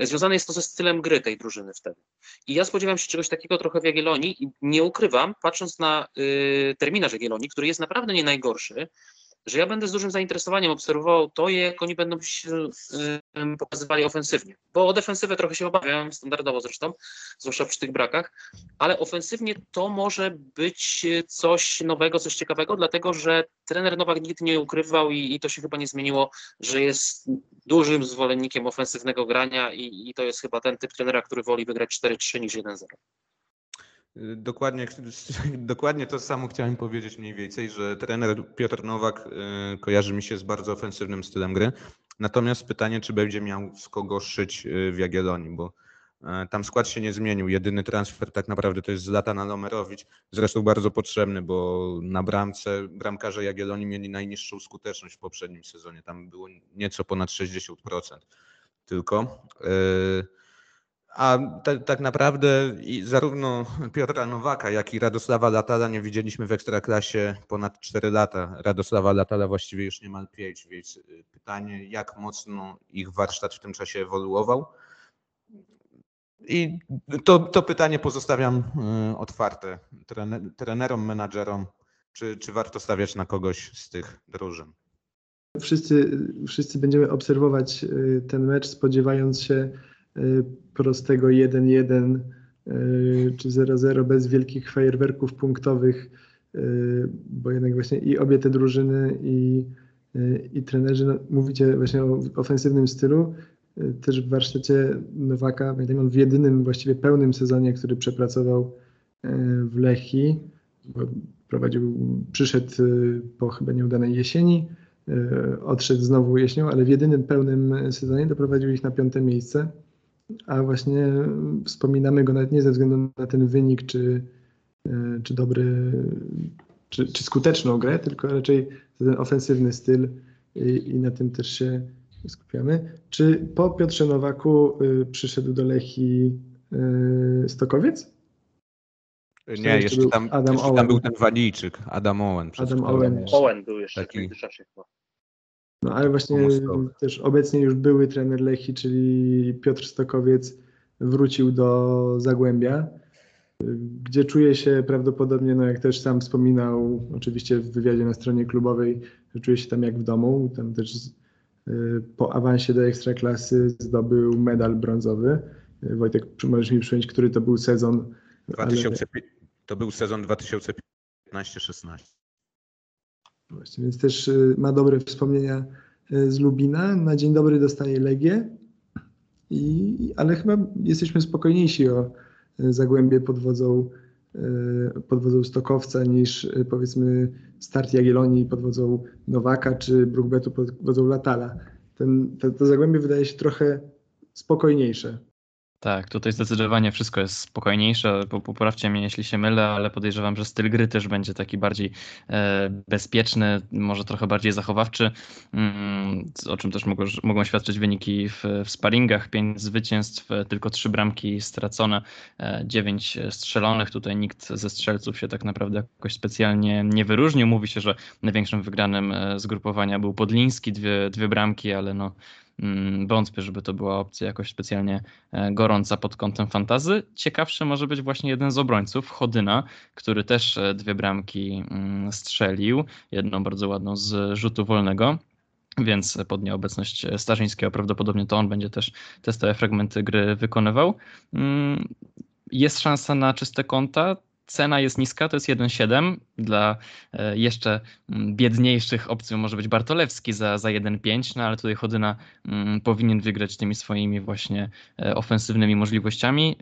Związane jest to ze stylem gry tej drużyny wtedy. I ja spodziewam się czegoś takiego trochę w Jagiellonii i nie ukrywam, patrząc na y, terminarz Jagiellonii, który jest naprawdę nie najgorszy, że ja będę z dużym zainteresowaniem obserwował to, jak oni będą się pokazywali ofensywnie. Bo o defensywę trochę się obawiam, standardowo zresztą, zwłaszcza przy tych brakach, ale ofensywnie to może być coś nowego, coś ciekawego, dlatego że trener Nowak nigdy nie ukrywał i, i to się chyba nie zmieniło, że jest dużym zwolennikiem ofensywnego grania i, i to jest chyba ten typ trenera, który woli wygrać 4-3 niż 1-0. Y, Dokładnie, [laughs] dokładnie to samo chciałem powiedzieć mniej więcej, że trener Piotr Nowak y, kojarzy mi się z bardzo ofensywnym stylem gry. Natomiast pytanie, czy będzie miał z kogo szyć y, w Jagiellonii, bo y, tam skład się nie zmienił. Jedyny transfer tak naprawdę to jest Zlatan Lomerowicz, zresztą bardzo potrzebny, bo na bramce bramkarze Jagiellonii mieli najniższą skuteczność w poprzednim sezonie. Tam było nieco ponad 60% tylko. Y, A tak naprawdę zarówno Piotra Nowaka, jak i Radosława Latala nie widzieliśmy w Ekstraklasie ponad 4 lata. Radosława Latala właściwie już niemal 5, więc y, pytanie, jak mocno ich warsztat w tym czasie ewoluował. I to, to pytanie pozostawiam y, otwarte trener, trenerom, menadżerom, czy, czy warto stawiać na kogoś z tych drużyn. Wszyscy, wszyscy będziemy obserwować y, ten mecz, spodziewając się prostego 1-1 y, czy 0-0 bez wielkich fajerwerków punktowych, y, bo jednak właśnie i obie te drużyny i, y, i trenerzy, no, mówicie właśnie o ofensywnym stylu, y, też w warsztacie Nowaka, pamiętam w jedynym właściwie pełnym sezonie, który przepracował y, w Lechii, bo prowadził, przyszedł y, po chyba nieudanej jesieni, y, odszedł znowu jesienią, ale w jedynym pełnym sezonie doprowadził ich na piąte miejsce, a właśnie wspominamy go nawet nie ze względu na ten wynik, czy, y, czy dobry, czy, czy skuteczną grę, tylko raczej za ten ofensywny styl i, i na tym też się skupiamy. Czy po Piotrze Nowaku y, przyszedł do Lechii y, Stokowiec? Nie, jeszcze jeszcze był tam, Adam jeszcze Owen. tam był ten Walijczyk, Adam Owen. Adam. Owen. Owen był jeszcze Taki- w międzyczasie chyba. No ale właśnie też obecnie już były trener Lechii, czyli Piotr Stokowiec wrócił do Zagłębia, gdzie czuje się prawdopodobnie, no jak też sam wspominał, oczywiście w wywiadzie na stronie klubowej, że czuje się tam jak w domu. Tam też y, po awansie do Ekstraklasy zdobył medal brązowy. Wojtek, możesz mi przypomnieć, który to był sezon? ale- 2005, to był sezon 2005 15-16. Właśnie, więc też ma dobre wspomnienia z Lubina. Na dzień dobry dostaje Legię, i, ale chyba jesteśmy spokojniejsi o Zagłębie pod wodzą, pod wodzą Stokowca niż powiedzmy Start Jagiellonii pod wodzą Nowaka czy Brookbetu pod wodzą Latala. Ten, to, to Zagłębie wydaje się trochę spokojniejsze. Tak, tutaj zdecydowanie wszystko jest spokojniejsze. Poprawcie mnie, jeśli się mylę, ale podejrzewam, że styl gry też będzie taki bardziej e, bezpieczny, może trochę bardziej zachowawczy, mm, o czym też mogą, mogą świadczyć wyniki w, w sparingach. Pięć zwycięstw, tylko trzy bramki stracone, e, dziewięć strzelonych. Tutaj nikt ze strzelców się tak naprawdę jakoś specjalnie nie wyróżnił. Mówi się, że największym wygranym e, zgrupowania był Podliński, dwie, dwie bramki, ale no wątpię, żeby to była opcja jakoś specjalnie e, gorąca pod kątem fantazy. Ciekawszy może być właśnie jeden z obrońców, Chodyna, który też e, dwie bramki mm, strzelił, jedną bardzo ładną z rzutu wolnego więc pod nieobecność Starzyńskiego prawdopodobnie to on będzie też te fragmenty gry wykonywał. Mm, jest szansa na czyste konta, cena jest niska, to jest 1,7. Dla e, jeszcze mm, biedniejszych opcją może być Bartolewski za, za 1,5, no ale tutaj Chodyna mm, powinien wygrać tymi swoimi właśnie e, ofensywnymi możliwościami.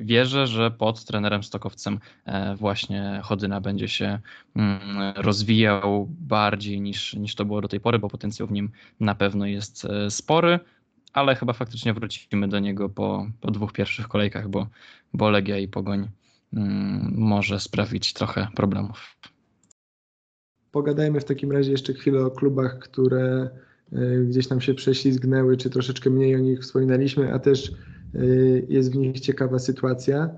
Wierzę, że pod trenerem Stokowcem e, właśnie Chodyna będzie się mm, rozwijał bardziej niż, niż to było do tej pory, bo potencjał w nim na pewno jest spory ale chyba faktycznie wrócimy do niego po, po dwóch pierwszych kolejkach, bo, bo Legia i Pogoń może sprawić trochę problemów. Pogadajmy w takim razie jeszcze chwilę o klubach, które e, gdzieś nam się prześlizgnęły, czy troszeczkę mniej o nich wspominaliśmy, a też e, jest w nich ciekawa sytuacja.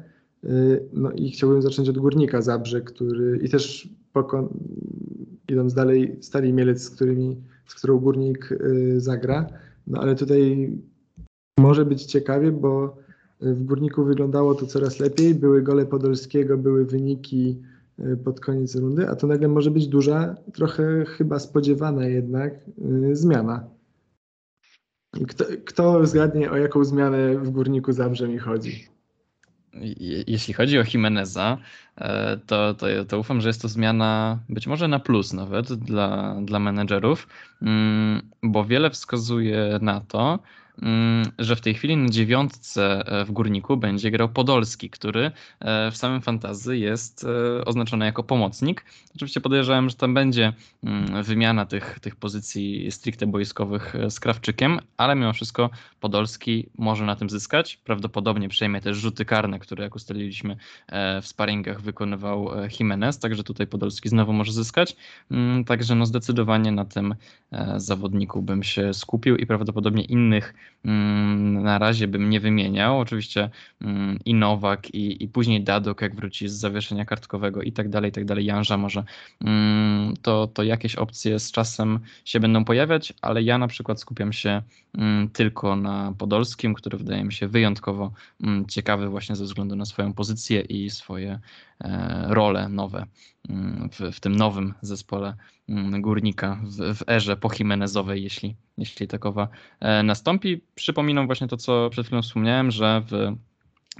E, no i chciałbym zacząć od Górnika Zabrze, który i też pokon, idąc dalej, Stali Mielec, z, którymi, z którą Górnik zagra. No ale tutaj może być ciekawie, bo w Górniku wyglądało to coraz lepiej, były gole Podolskiego, były wyniki e, pod koniec rundy, a to nagle może być duża, trochę chyba spodziewana jednak e, zmiana. Kto, kto zgadnie, o jaką zmianę w Górniku Zabrze mi chodzi? Jeśli chodzi o Jimeneza, e, to, to, to ufam, że jest to zmiana być może na plus nawet dla, dla menedżerów, mm, bo wiele wskazuje na to, że w tej chwili na dziewiątce e, w Górniku będzie grał Podolski, który e, w samym fantazy jest e, oznaczony jako pomocnik. Oczywiście podejrzewam, że tam będzie mm, wymiana tych, tych pozycji stricte boiskowych z Krawczykiem, ale mimo wszystko Podolski może na tym zyskać. Prawdopodobnie przejmie też rzuty karne, które jak ustaliliśmy w sparingach wykonywał Jimenez, także tutaj Podolski znowu może zyskać. Mm, także no zdecydowanie na tym zawodniku bym się skupił i prawdopodobnie innych Mm, na razie bym nie wymieniał. Oczywiście mm, i Nowak, i, i później Dadok, jak wróci z zawieszenia kartkowego i tak dalej, i tak dalej, Janża może, mm, to, to jakieś opcje z czasem się będą pojawiać, ale ja na przykład skupiam się tylko na Podolskim, który wydaje mi się wyjątkowo ciekawy właśnie ze względu na swoją pozycję i swoje role nowe w, w tym nowym zespole Mm, górnika w, w erze pochimenezowej, jeśli, jeśli takowa e, nastąpi. Przypominam właśnie to, co przed chwilą wspomniałem, że w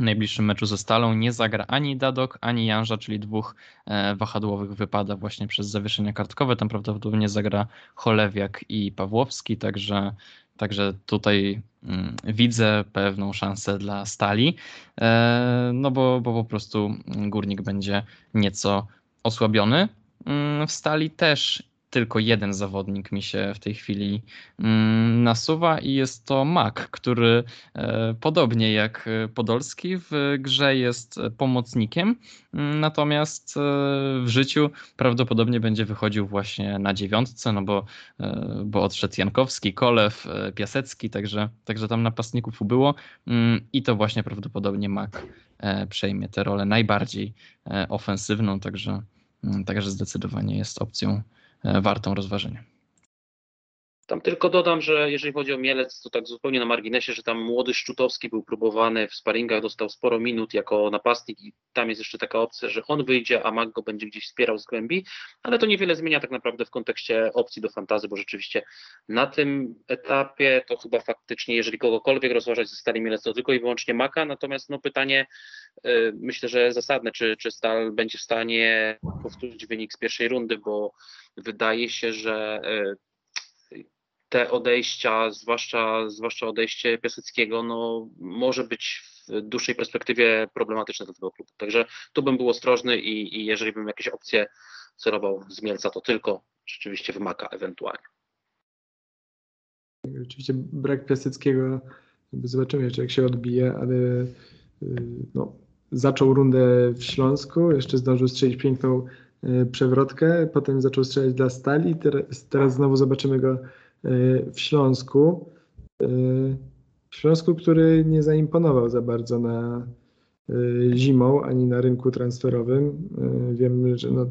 najbliższym meczu ze Stalą nie zagra ani Dadok, ani Janża, czyli dwóch e, wahadłowych wypada właśnie przez zawieszenia kartkowe. Tam prawdopodobnie zagra Cholewiak i Pawłowski, także, także tutaj mm, widzę pewną szansę dla Stali, e, no bo, bo po prostu Górnik będzie nieco osłabiony. Mm, w stali też tylko jeden zawodnik mi się w tej chwili mm, nasuwa i jest to Mak, który e, podobnie jak Podolski w grze jest pomocnikiem, mm, natomiast e, w życiu prawdopodobnie będzie wychodził właśnie na dziewiątce, no bo, e, bo odszedł Jankowski, Kolew, Piasecki, także, także tam napastników ubyło. I to właśnie prawdopodobnie Mak przejmie tę rolę najbardziej ofensywną, także Mm, także zdecydowanie jest opcją e, wartą rozważenia. Tam tylko dodam, że jeżeli chodzi o Mielec, to tak zupełnie na marginesie, że tam młody Szczutowski był próbowany w sparingach, dostał sporo minut jako napastnik i tam jest jeszcze taka opcja, że on wyjdzie, a Mag go będzie gdzieś wspierał z głębi, ale to niewiele zmienia tak naprawdę w kontekście opcji do fantazy, bo rzeczywiście na tym etapie to chyba faktycznie, jeżeli kogokolwiek rozważać ze Stali Mielec, to tylko i wyłącznie Maka, natomiast no pytanie y, myślę, że zasadne, czy, czy Stal będzie w stanie powtórzyć wynik z pierwszej rundy, bo wydaje się, że y, te odejścia, zwłaszcza, zwłaszcza odejście Piaseckiego, no, może być w dłuższej perspektywie problematyczne dla tego klubu. Także tu bym był ostrożny i, i jeżeli bym jakieś opcje celował z Mielca, to tylko rzeczywiście wymaka ewentualnie. Oczywiście brak Piaseckiego, zobaczymy jeszcze jak się odbije, ale y, no, zaczął rundę w Śląsku, jeszcze zdążył strzelić piękną y, przewrotkę, potem zaczął strzelać dla Stali, teraz, teraz znowu zobaczymy go w Śląsku. Y, w Śląsku, który nie zaimponował za bardzo na y, zimą ani na rynku transferowym. Wiem, że no,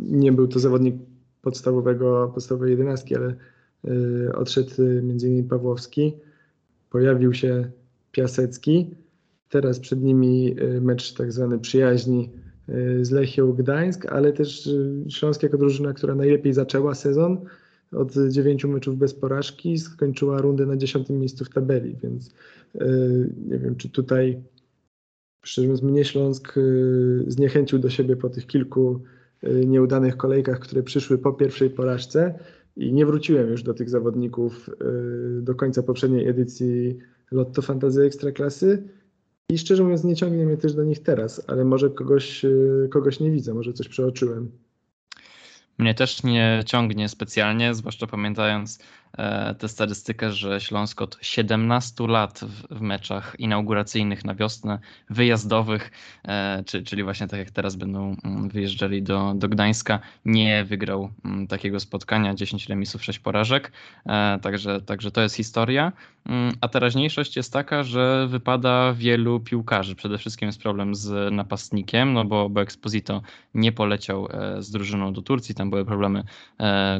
nie był to zawodnik podstawowego, podstawowej jedenastki, ale odszedł m.in. Pawłowski, pojawił się Piasecki. Teraz przed nimi mecz tak zwany przyjaźni z Lechią Gdańsk, ale też Śląsk jako drużyna, która najlepiej zaczęła sezon, od dziewięciu meczów bez porażki skończyła rundę na dziesiątym miejscu w tabeli, więc e, nie wiem, czy tutaj szczerze mówiąc mnie Śląsk e, zniechęcił do siebie po tych kilku e, nieudanych kolejkach, które przyszły po pierwszej porażce i nie wróciłem już do tych zawodników do końca poprzedniej edycji Lotto Fantazy Ekstraklasy i szczerze mówiąc nie ciągnie mnie też do nich teraz, ale może kogoś, kogoś nie widzę, może coś przeoczyłem. Mnie też nie ciągnie specjalnie, zwłaszcza pamiętając tę statystykę, że Śląsk od 17 lat w, w meczach inauguracyjnych na wiosnę, wyjazdowych, e, czy, czyli właśnie tak jak teraz będą mm, wyjeżdżali do, do Gdańska, nie wygrał mm, takiego spotkania, 10 remisów, 6 porażek, e, także, także to jest historia. Mm, a teraźniejszość jest taka, że wypada wielu piłkarzy. Przede wszystkim jest problem z napastnikiem, no bo, bo Exposito nie poleciał z drużyną do Turcji, tam były problemy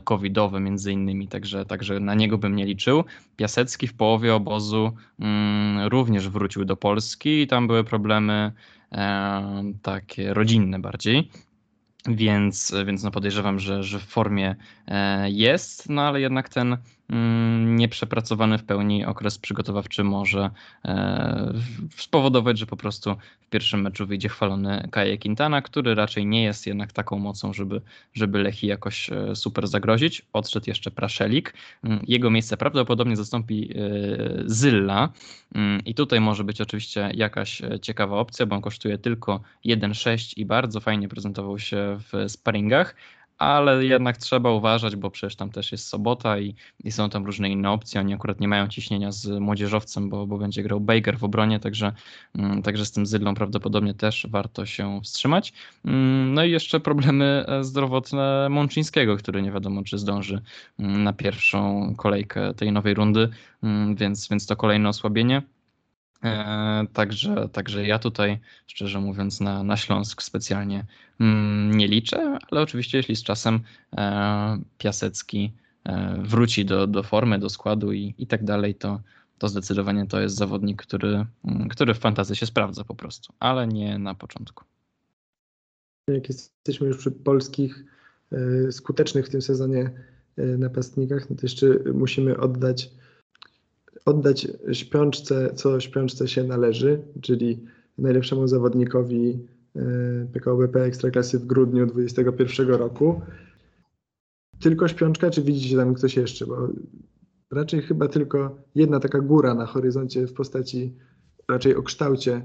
covidowe między innymi, także, także na niego bym nie liczył. Piasecki w połowie obozu mm, również wrócił do Polski i tam były problemy takie rodzinne bardziej. Więc, więc no podejrzewam, że, że w formie e, jest, no ale jednak ten nieprzepracowany w pełni okres przygotowawczy może e, spowodować, że po prostu w pierwszym meczu wyjdzie chwalony Kaje Quintana, który raczej nie jest jednak taką mocą, żeby, żeby Lechi jakoś e, super zagrozić. Odszedł jeszcze Praszelik. Mm, jego miejsce prawdopodobnie zastąpi e, Zylla mm, i tutaj może być oczywiście jakaś ciekawa opcja, bo on kosztuje tylko 1,6 i bardzo fajnie prezentował się w sparingach ale jednak trzeba uważać, bo przecież tam też jest sobota i, i, są tam różne inne opcje. Oni akurat nie mają ciśnienia z młodzieżowcem, bo, bo będzie grał Baker w obronie, także, mm, także z tym Zydlą prawdopodobnie też warto się wstrzymać. Mm, no i jeszcze problemy e, zdrowotne Mączyńskiego, który nie wiadomo, czy zdąży mm, na pierwszą kolejkę tej nowej rundy, więc, więc to kolejne osłabienie. E, także, także ja tutaj, szczerze mówiąc, na, na Śląsk specjalnie mm, nie liczę, ale oczywiście, jeśli z czasem e, Piasecki e, wróci do, do formy, do składu i, i tak dalej, to, to zdecydowanie to jest zawodnik, który, mm, który w fantazji się sprawdza po prostu, ale nie na początku. Jak jesteśmy już przy polskich skutecznych w tym sezonie napastnikach, no to jeszcze musimy oddać oddać śpiączce, co śpiączce się należy, czyli najlepszemu zawodnikowi e, PKO BP Ekstraklasy w grudniu 2021 roku. Tylko śpiączka, czy widzicie tam ktoś jeszcze? Bo raczej chyba tylko jedna taka góra na horyzoncie w postaci raczej o kształcie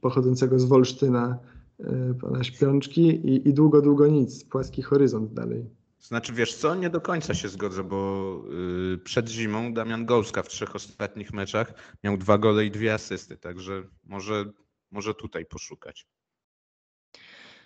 pochodzącego z Wolsztyna e, pana śpiączki i, i długo, długo nic, płaski horyzont dalej. Znaczy, wiesz co, nie do końca się zgodzę, bo yy, przed zimą Damian Golska w trzech ostatnich meczach miał dwa gole i dwie asysty, także może, może tutaj poszukać.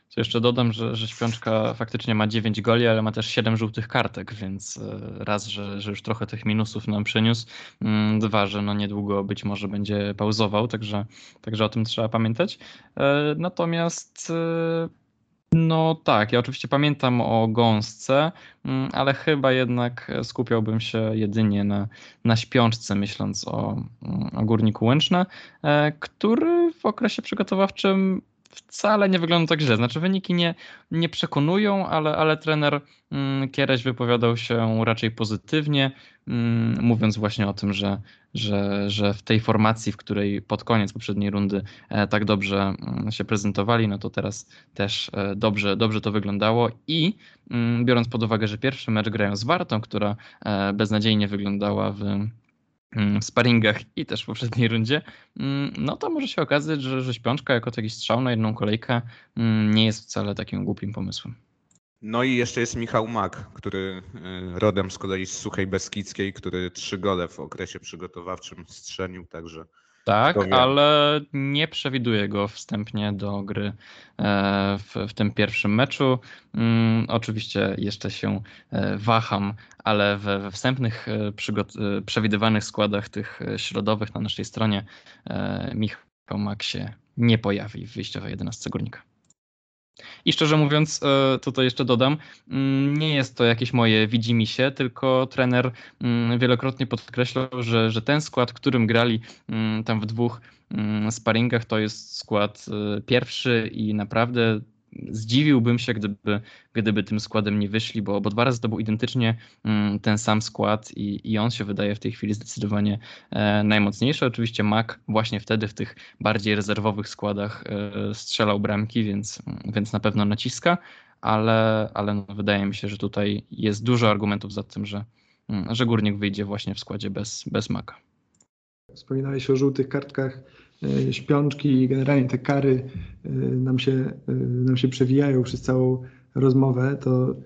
Co jeszcze dodam, że, że Śpiączka faktycznie ma 9 goli, ale ma też 7 żółtych kartek, więc e, raz, że, że już trochę tych minusów nam przyniósł, mm, dwa, że no niedługo być może będzie pauzował, także, także o tym trzeba pamiętać. E, natomiast e, No tak, ja oczywiście pamiętam o gąsce, mm, ale chyba jednak skupiałbym się jedynie na, na śpiączce, myśląc o, mm, o górniku Łęczna, e, który w okresie przygotowawczym wcale nie wygląda tak źle. Znaczy wyniki nie, nie przekonują, ale, ale trener mm, Kiereś wypowiadał się raczej pozytywnie, mm, mówiąc właśnie o tym, że, że, że w tej formacji, w której pod koniec poprzedniej rundy e, tak dobrze mm, się prezentowali, no to teraz też e, dobrze, dobrze to wyglądało i biorąc pod uwagę, że pierwszy mecz grają z Wartą, która e, beznadziejnie wyglądała w w sparingach i też w poprzedniej rundzie, mm, no to może się okazać, że, że śpiączka jako taki strzał na jedną kolejkę mm, nie jest wcale takim głupim pomysłem. No i jeszcze jest Michał Mak, który y, rodem z kolei z Suchej Beskidzkiej, który trzy gole w okresie przygotowawczym strzelił, także tak, ale nie przewiduję go wstępnie do gry e, w, w tym pierwszym meczu. Mm, oczywiście jeszcze się e, waham, ale we, we wstępnych e, przewidywanych składach tych środowych na naszej stronie Michał Mak się nie pojawi w wyjściowej 11 Górnika. I szczerze mówiąc, e, tutaj jeszcze dodam, mm, nie jest to jakieś moje widzimisię, tylko trener mm, wielokrotnie podkreślał, że, że ten skład, którym grali mm, tam w dwóch sparingach, to jest skład e, pierwszy i naprawdę zdziwiłbym się, gdyby, gdyby tym składem nie wyszli, bo, bo dwa razy to był identycznie mm, ten sam skład i, i on się wydaje w tej chwili zdecydowanie e, najmocniejszy. Oczywiście Mac właśnie wtedy w tych bardziej rezerwowych składach e, strzelał bramki, więc, więc na pewno naciska, ale, ale no, wydaje mi się, że tutaj jest dużo argumentów za tym, że, mm, że Górnik wyjdzie właśnie w składzie bez, bez Maka. Wspominałeś o żółtych kartkach śpiączki i generalnie te kary e, nam się, e, nam się przewijają przez całą rozmowę, to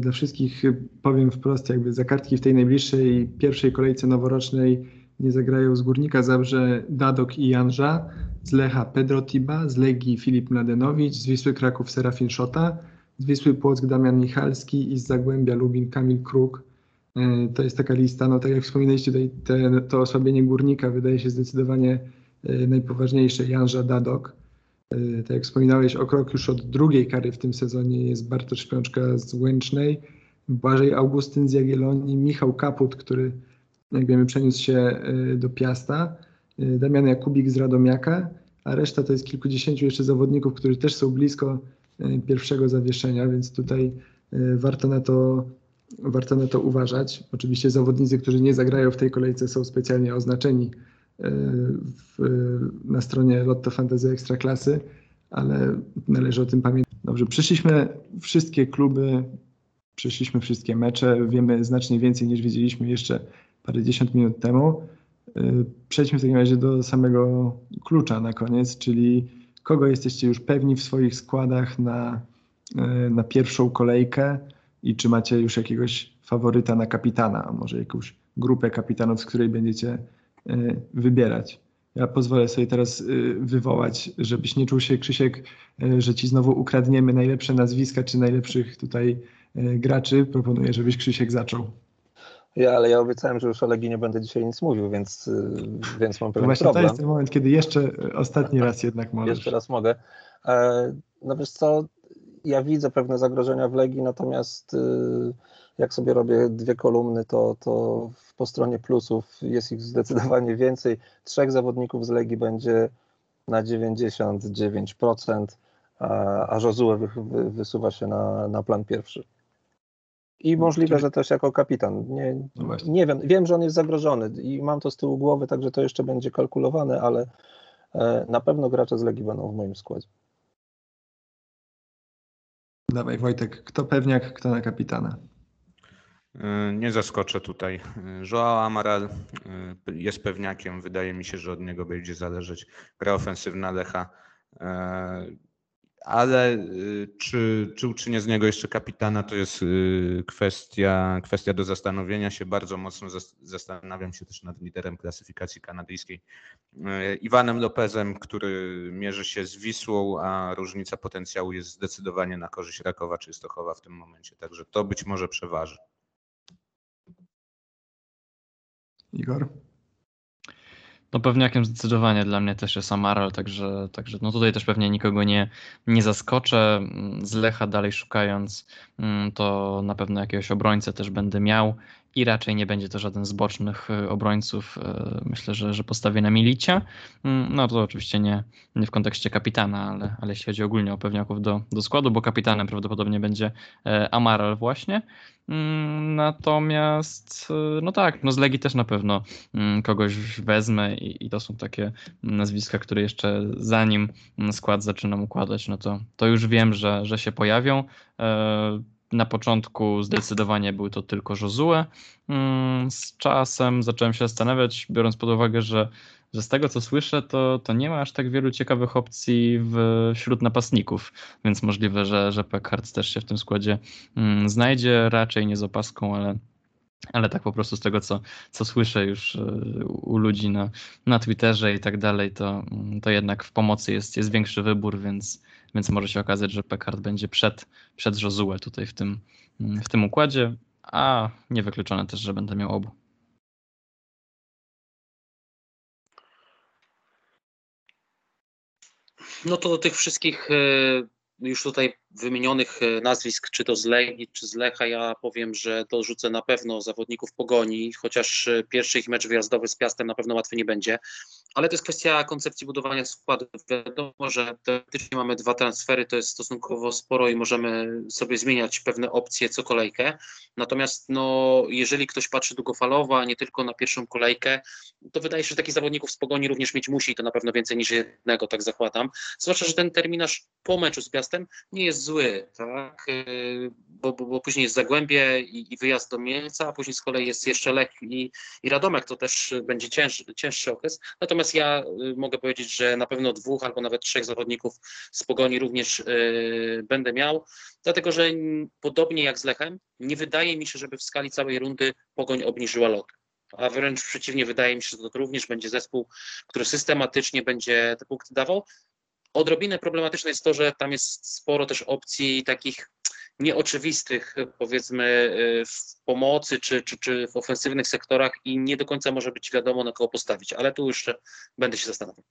dla wszystkich powiem wprost, jakby za kartki w tej najbliższej pierwszej kolejce noworocznej nie zagrają z Górnika Zabrze Dadok i Janża, z Lecha Pedro Tiba, z Legii Filip Mladenowicz, z Wisły Kraków Serafin Szota, z Wisły Płock Damian Michalski i z Zagłębia Lubin Kamil Kruk. To jest taka lista, no tak jak wspominaliście, tutaj te, to osłabienie Górnika wydaje się zdecydowanie Y, najpoważniejsze Janża Dadok. Y, tak jak wspominałeś, o krok już od drugiej kary w tym sezonie jest Bartosz Śpiączka z Łęcznej, Błażej Augustyn z Jagiellonii, Michał Kaput, który jak wiemy przeniósł się y, do Piasta, Damian Jakubik z Radomiaka, a reszta to jest kilkudziesięciu jeszcze zawodników, którzy też są blisko pierwszego zawieszenia, więc tutaj warto na to, warto na to uważać. Oczywiście zawodnicy, którzy nie zagrają w tej kolejce są specjalnie oznaczeni w, na stronie Lotto Fantasy Ekstraklasy, ale należy o tym pamiętać. Dobrze, przeszliśmy wszystkie kluby, przeszliśmy wszystkie mecze, wiemy znacznie więcej niż wiedzieliśmy jeszcze parędziesiąt minut temu. Przejdźmy w takim razie do samego klucza na koniec, czyli kogo jesteście już pewni w swoich składach na, na pierwszą kolejkę i czy macie już jakiegoś faworyta na kapitana, a może jakąś grupę kapitanów, z której będziecie Y, wybierać. Ja pozwolę sobie teraz y, wywołać, żebyś nie czuł się, Krzysiek, y, że ci znowu ukradniemy najlepsze nazwiska czy najlepszych tutaj graczy. Proponuję, żebyś Krzysiek zaczął. Ja, ale ja obiecałem, że już o Legii nie będę dzisiaj nic mówił, więc, więc mam pewien Właśnie problem. to jest ten moment, kiedy jeszcze ostatni raz jednak możesz. Jeszcze raz mogę. E, no wiesz co, ja widzę pewne zagrożenia w Legii, natomiast jak sobie robię dwie kolumny, to, to po stronie plusów jest ich zdecydowanie więcej. Trzech zawodników z Legii będzie na 99%, a, a Josue wy, wy, wysuwa się na, na plan pierwszy. I możliwe, że też jako kapitan. Nie, no nie wiem, wiem, że on jest zagrożony i mam to z tyłu głowy, także to jeszcze będzie kalkulowane, ale e, na pewno gracze z Legii będą w moim składzie. Dawaj Wojtek, kto pewniak, kto na kapitana? E, nie zaskoczę tutaj. Joao Amaral e, jest pewniakiem. Wydaje mi się, że od niego będzie zależeć gra ofensywna Lecha. Ale czy, czy uczynię z niego jeszcze kapitana, to jest kwestia, kwestia do zastanowienia się. Bardzo mocno zastanawiam się też nad liderem klasyfikacji kanadyjskiej, Iwanem Lopezem, który mierzy się z Wisłą, a różnica potencjału jest zdecydowanie na korzyść Rakowa czy Stochowa w tym momencie. Także to być może przeważy. Igor? No pewniakiem zdecydowanie dla mnie też jest Amaral, także, także no tutaj też pewnie nikogo nie, nie zaskoczę. Z Lecha dalej szukając, mm, to na pewno jakiegoś obrońcę też będę miał i raczej nie będzie to żaden z bocznych y, obrońców. Y, myślę, że, że postawię na Milicia. Mm, no to oczywiście nie, nie w kontekście kapitana, ale, ale jeśli chodzi ogólnie o pewniaków do, do składu, bo kapitanem prawdopodobnie będzie e, Amaral właśnie. Mm, natomiast, y, no tak, no z Legii też na pewno mm, kogoś wezmę i, i to są takie nazwiska, które jeszcze zanim skład zaczynam układać, no to, to już wiem, że, że się pojawią. Na początku zdecydowanie był to tylko Josue. Mm, z czasem zacząłem się zastanawiać, biorąc pod uwagę, że, z tego co słyszę, to, to nie ma aż tak wielu ciekawych opcji wśród napastników, więc możliwe, że, że Packard też się w tym składzie mm, znajdzie, raczej nie z opaską, ale, ale tak po prostu z tego, co, co słyszę już y, u ludzi na, na Twitterze i tak dalej, to, to jednak w pomocy jest, jest większy wybór, więc, więc może się okazać, że Pekard będzie przed, przed Josue tutaj w tym, w tym układzie, a niewykluczone też, że będę miał obu. No to do tych wszystkich e, już tutaj wymienionych e, nazwisk, czy to z Legii, czy z Lecha, ja powiem, że dorzucę na pewno zawodników Pogoni, chociaż e, pierwszy ich mecz wyjazdowy z Piastem na pewno łatwy nie będzie, ale to jest kwestia koncepcji budowania składu. Wiadomo, że teoretycznie mamy dwa transfery, to jest stosunkowo sporo i możemy sobie zmieniać pewne opcje co kolejkę, natomiast no, jeżeli ktoś patrzy długofalowo, a nie tylko na pierwszą kolejkę, to wydaje się, że takich zawodników z Pogoni również mieć musi i to na pewno więcej niż jednego, tak zakładam. Zwłaszcza, że ten terminarz po meczu z Piastem nie jest zły, tak? Y, bo, bo, bo później jest Zagłębie i, i, wyjazd do Mielca, a później z kolei jest jeszcze Lech i, i Radomek, to też będzie cięż, cięższy okres. Natomiast ja y, mogę powiedzieć, że na pewno dwóch albo nawet trzech zawodników z Pogoni również y, będę miał, dlatego że podobnie jak z Lechem, nie wydaje mi się, żeby w skali całej rundy Pogoń obniżyła lot a wręcz przeciwnie, wydaje mi się, że to również będzie zespół, który systematycznie będzie te punkty dawał. Odrobinę problematyczne jest to, że tam jest sporo też opcji takich nieoczywistych, powiedzmy, y, w pomocy czy, czy, czy w ofensywnych sektorach i nie do końca może być wiadomo, na kogo postawić, ale tu już będę się zastanawiał.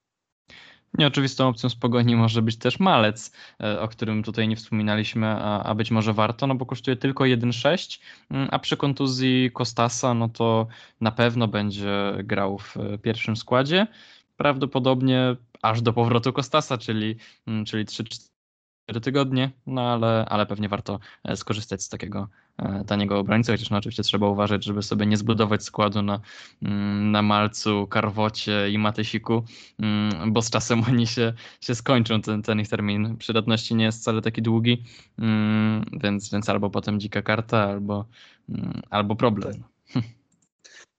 Nieoczywistą opcją z pogoni może być też malec, e, o którym tutaj nie wspominaliśmy, a, a być może warto, no bo kosztuje tylko 1,6, mm, a przy kontuzji Kostasa, no to na pewno będzie grał w e, pierwszym składzie. Prawdopodobnie aż do powrotu Kostasa, czyli, mm, czyli 3-4 tygodnie, no ale, ale pewnie warto e, skorzystać z takiego e, taniego obrońcy, chociaż no oczywiście trzeba uważać, żeby sobie nie zbudować składu na, mm, na Malcu, Karwocie i Matysiku, mm, bo z czasem [laughs] oni się, się skończą, ten, ten ich termin przydatności nie jest wcale taki długi, więc, więc albo potem dzika karta, albo, albo problem. Tak. [laughs]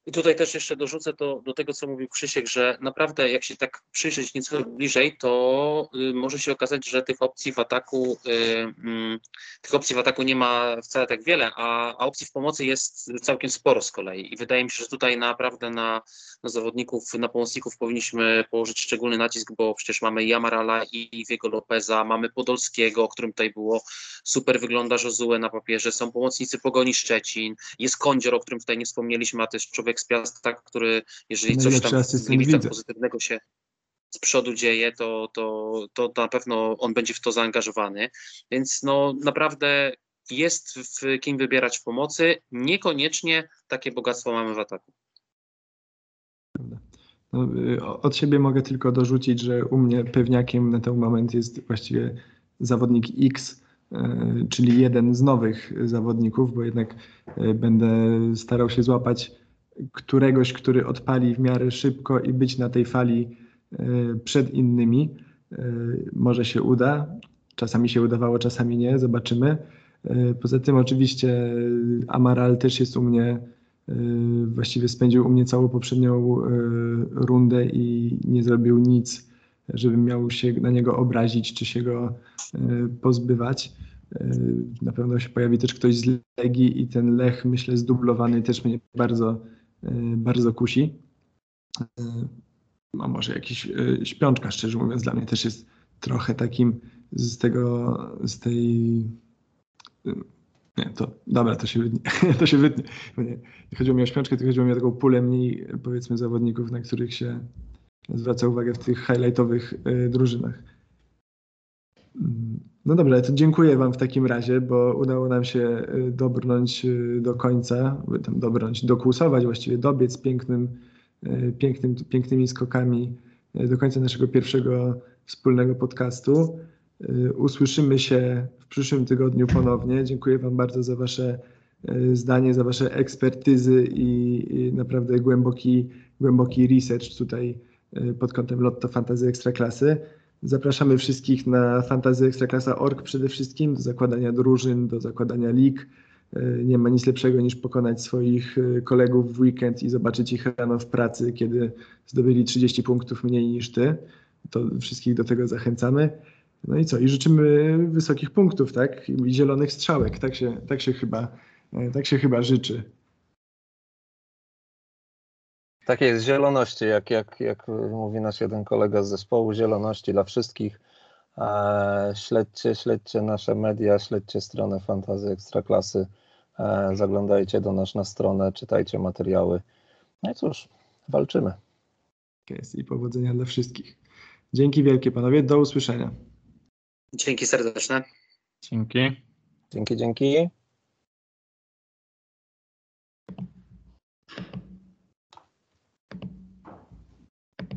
I tutaj też jeszcze dorzucę to do tego, co mówił Krzysiek, że naprawdę jak się tak przyjrzeć nieco bliżej, to y, może się okazać, że tych opcji w ataku, y, y, tych opcji w ataku nie ma wcale tak wiele, a, a, opcji w pomocy jest całkiem sporo z kolei. I wydaje mi się, że tutaj naprawdę na, na zawodników, na pomocników powinniśmy położyć szczególny nacisk, bo przecież mamy Jamarala i Wiego Lopeza, mamy Podolskiego, o którym tutaj było, super wygląda Josue na papierze, są pomocnicy Pogoni Szczecin, jest Kądzior, o którym tutaj nie wspomnieliśmy, a to jest człowiek z Piasta, który jeżeli coś tam w pozytywnego się z przodu dzieje, to, to, to na pewno on będzie w to zaangażowany. Więc no naprawdę jest w kim wybierać w pomocy. Niekoniecznie takie bogactwo mamy w ataku. No, od siebie mogę tylko dorzucić, że u mnie pewniakiem na ten moment jest właściwie zawodnik X, y, czyli jeden z nowych zawodników, bo jednak y, będę starał się złapać któregoś, który odpali w miarę szybko i być na tej fali przed innymi. Może się uda. Czasami się udawało, czasami nie, zobaczymy. Poza tym oczywiście Amaral też jest u mnie właściwie spędził u mnie całą poprzednią rundę i nie zrobił nic, żebym miał się na niego obrazić czy się go pozbywać. Na pewno się pojawi też ktoś z Legii i ten Lech, myślę, zdublowany też mnie bardzo, bardzo kusi. A może jakiś śpiączka, szczerze mówiąc, dla mnie też jest trochę takim z tego, z tej Nie, to dobra, to się wytnie. [laughs] to się wytnie. Nie, chodziło mi o śpiączkę, tylko chodziło mi o taką pulę mniej, powiedzmy, zawodników, na których się zwraca uwagę w tych highlightowych y, drużynach. No dobra, to dziękuję Wam w takim razie, bo udało nam się y, dobrnąć y, do końca, tam dobrnąć, dokłusować, właściwie dobiec pięknym, pięknym, pięknymi skokami do końca naszego pierwszego wspólnego podcastu. Usłyszymy się w przyszłym tygodniu ponownie. Dziękuję Wam bardzo za Wasze zdanie, za Wasze ekspertyzy i, naprawdę głęboki, głęboki research tutaj Y, pod kątem Lotto Fantazy Ekstraklasy. Zapraszamy wszystkich na fantazyekstraklasa.org przede wszystkim do zakładania drużyn, do zakładania lig. Y, nie ma nic lepszego niż pokonać swoich y, kolegów w weekend i zobaczyć ich rano w pracy, kiedy zdobyli 30 punktów mniej niż ty. To wszystkich do tego zachęcamy. No i co? I życzymy wysokich punktów, tak? I zielonych strzałek. Tak się, tak się, chyba, tak się chyba życzy. Takie jest, zieloności, jak, jak, jak mówi nasz jeden kolega z zespołu, zieloności dla wszystkich. E, śledźcie, śledźcie nasze media, śledźcie stronę Fantazy Ekstraklasy, e, zaglądajcie do nas na stronę, czytajcie materiały. No i cóż, walczymy. Tak jest i powodzenia dla wszystkich. Dzięki wielkie panowie, do usłyszenia. Dzięki serdeczne. Dzięki. Dzięki, dzięki.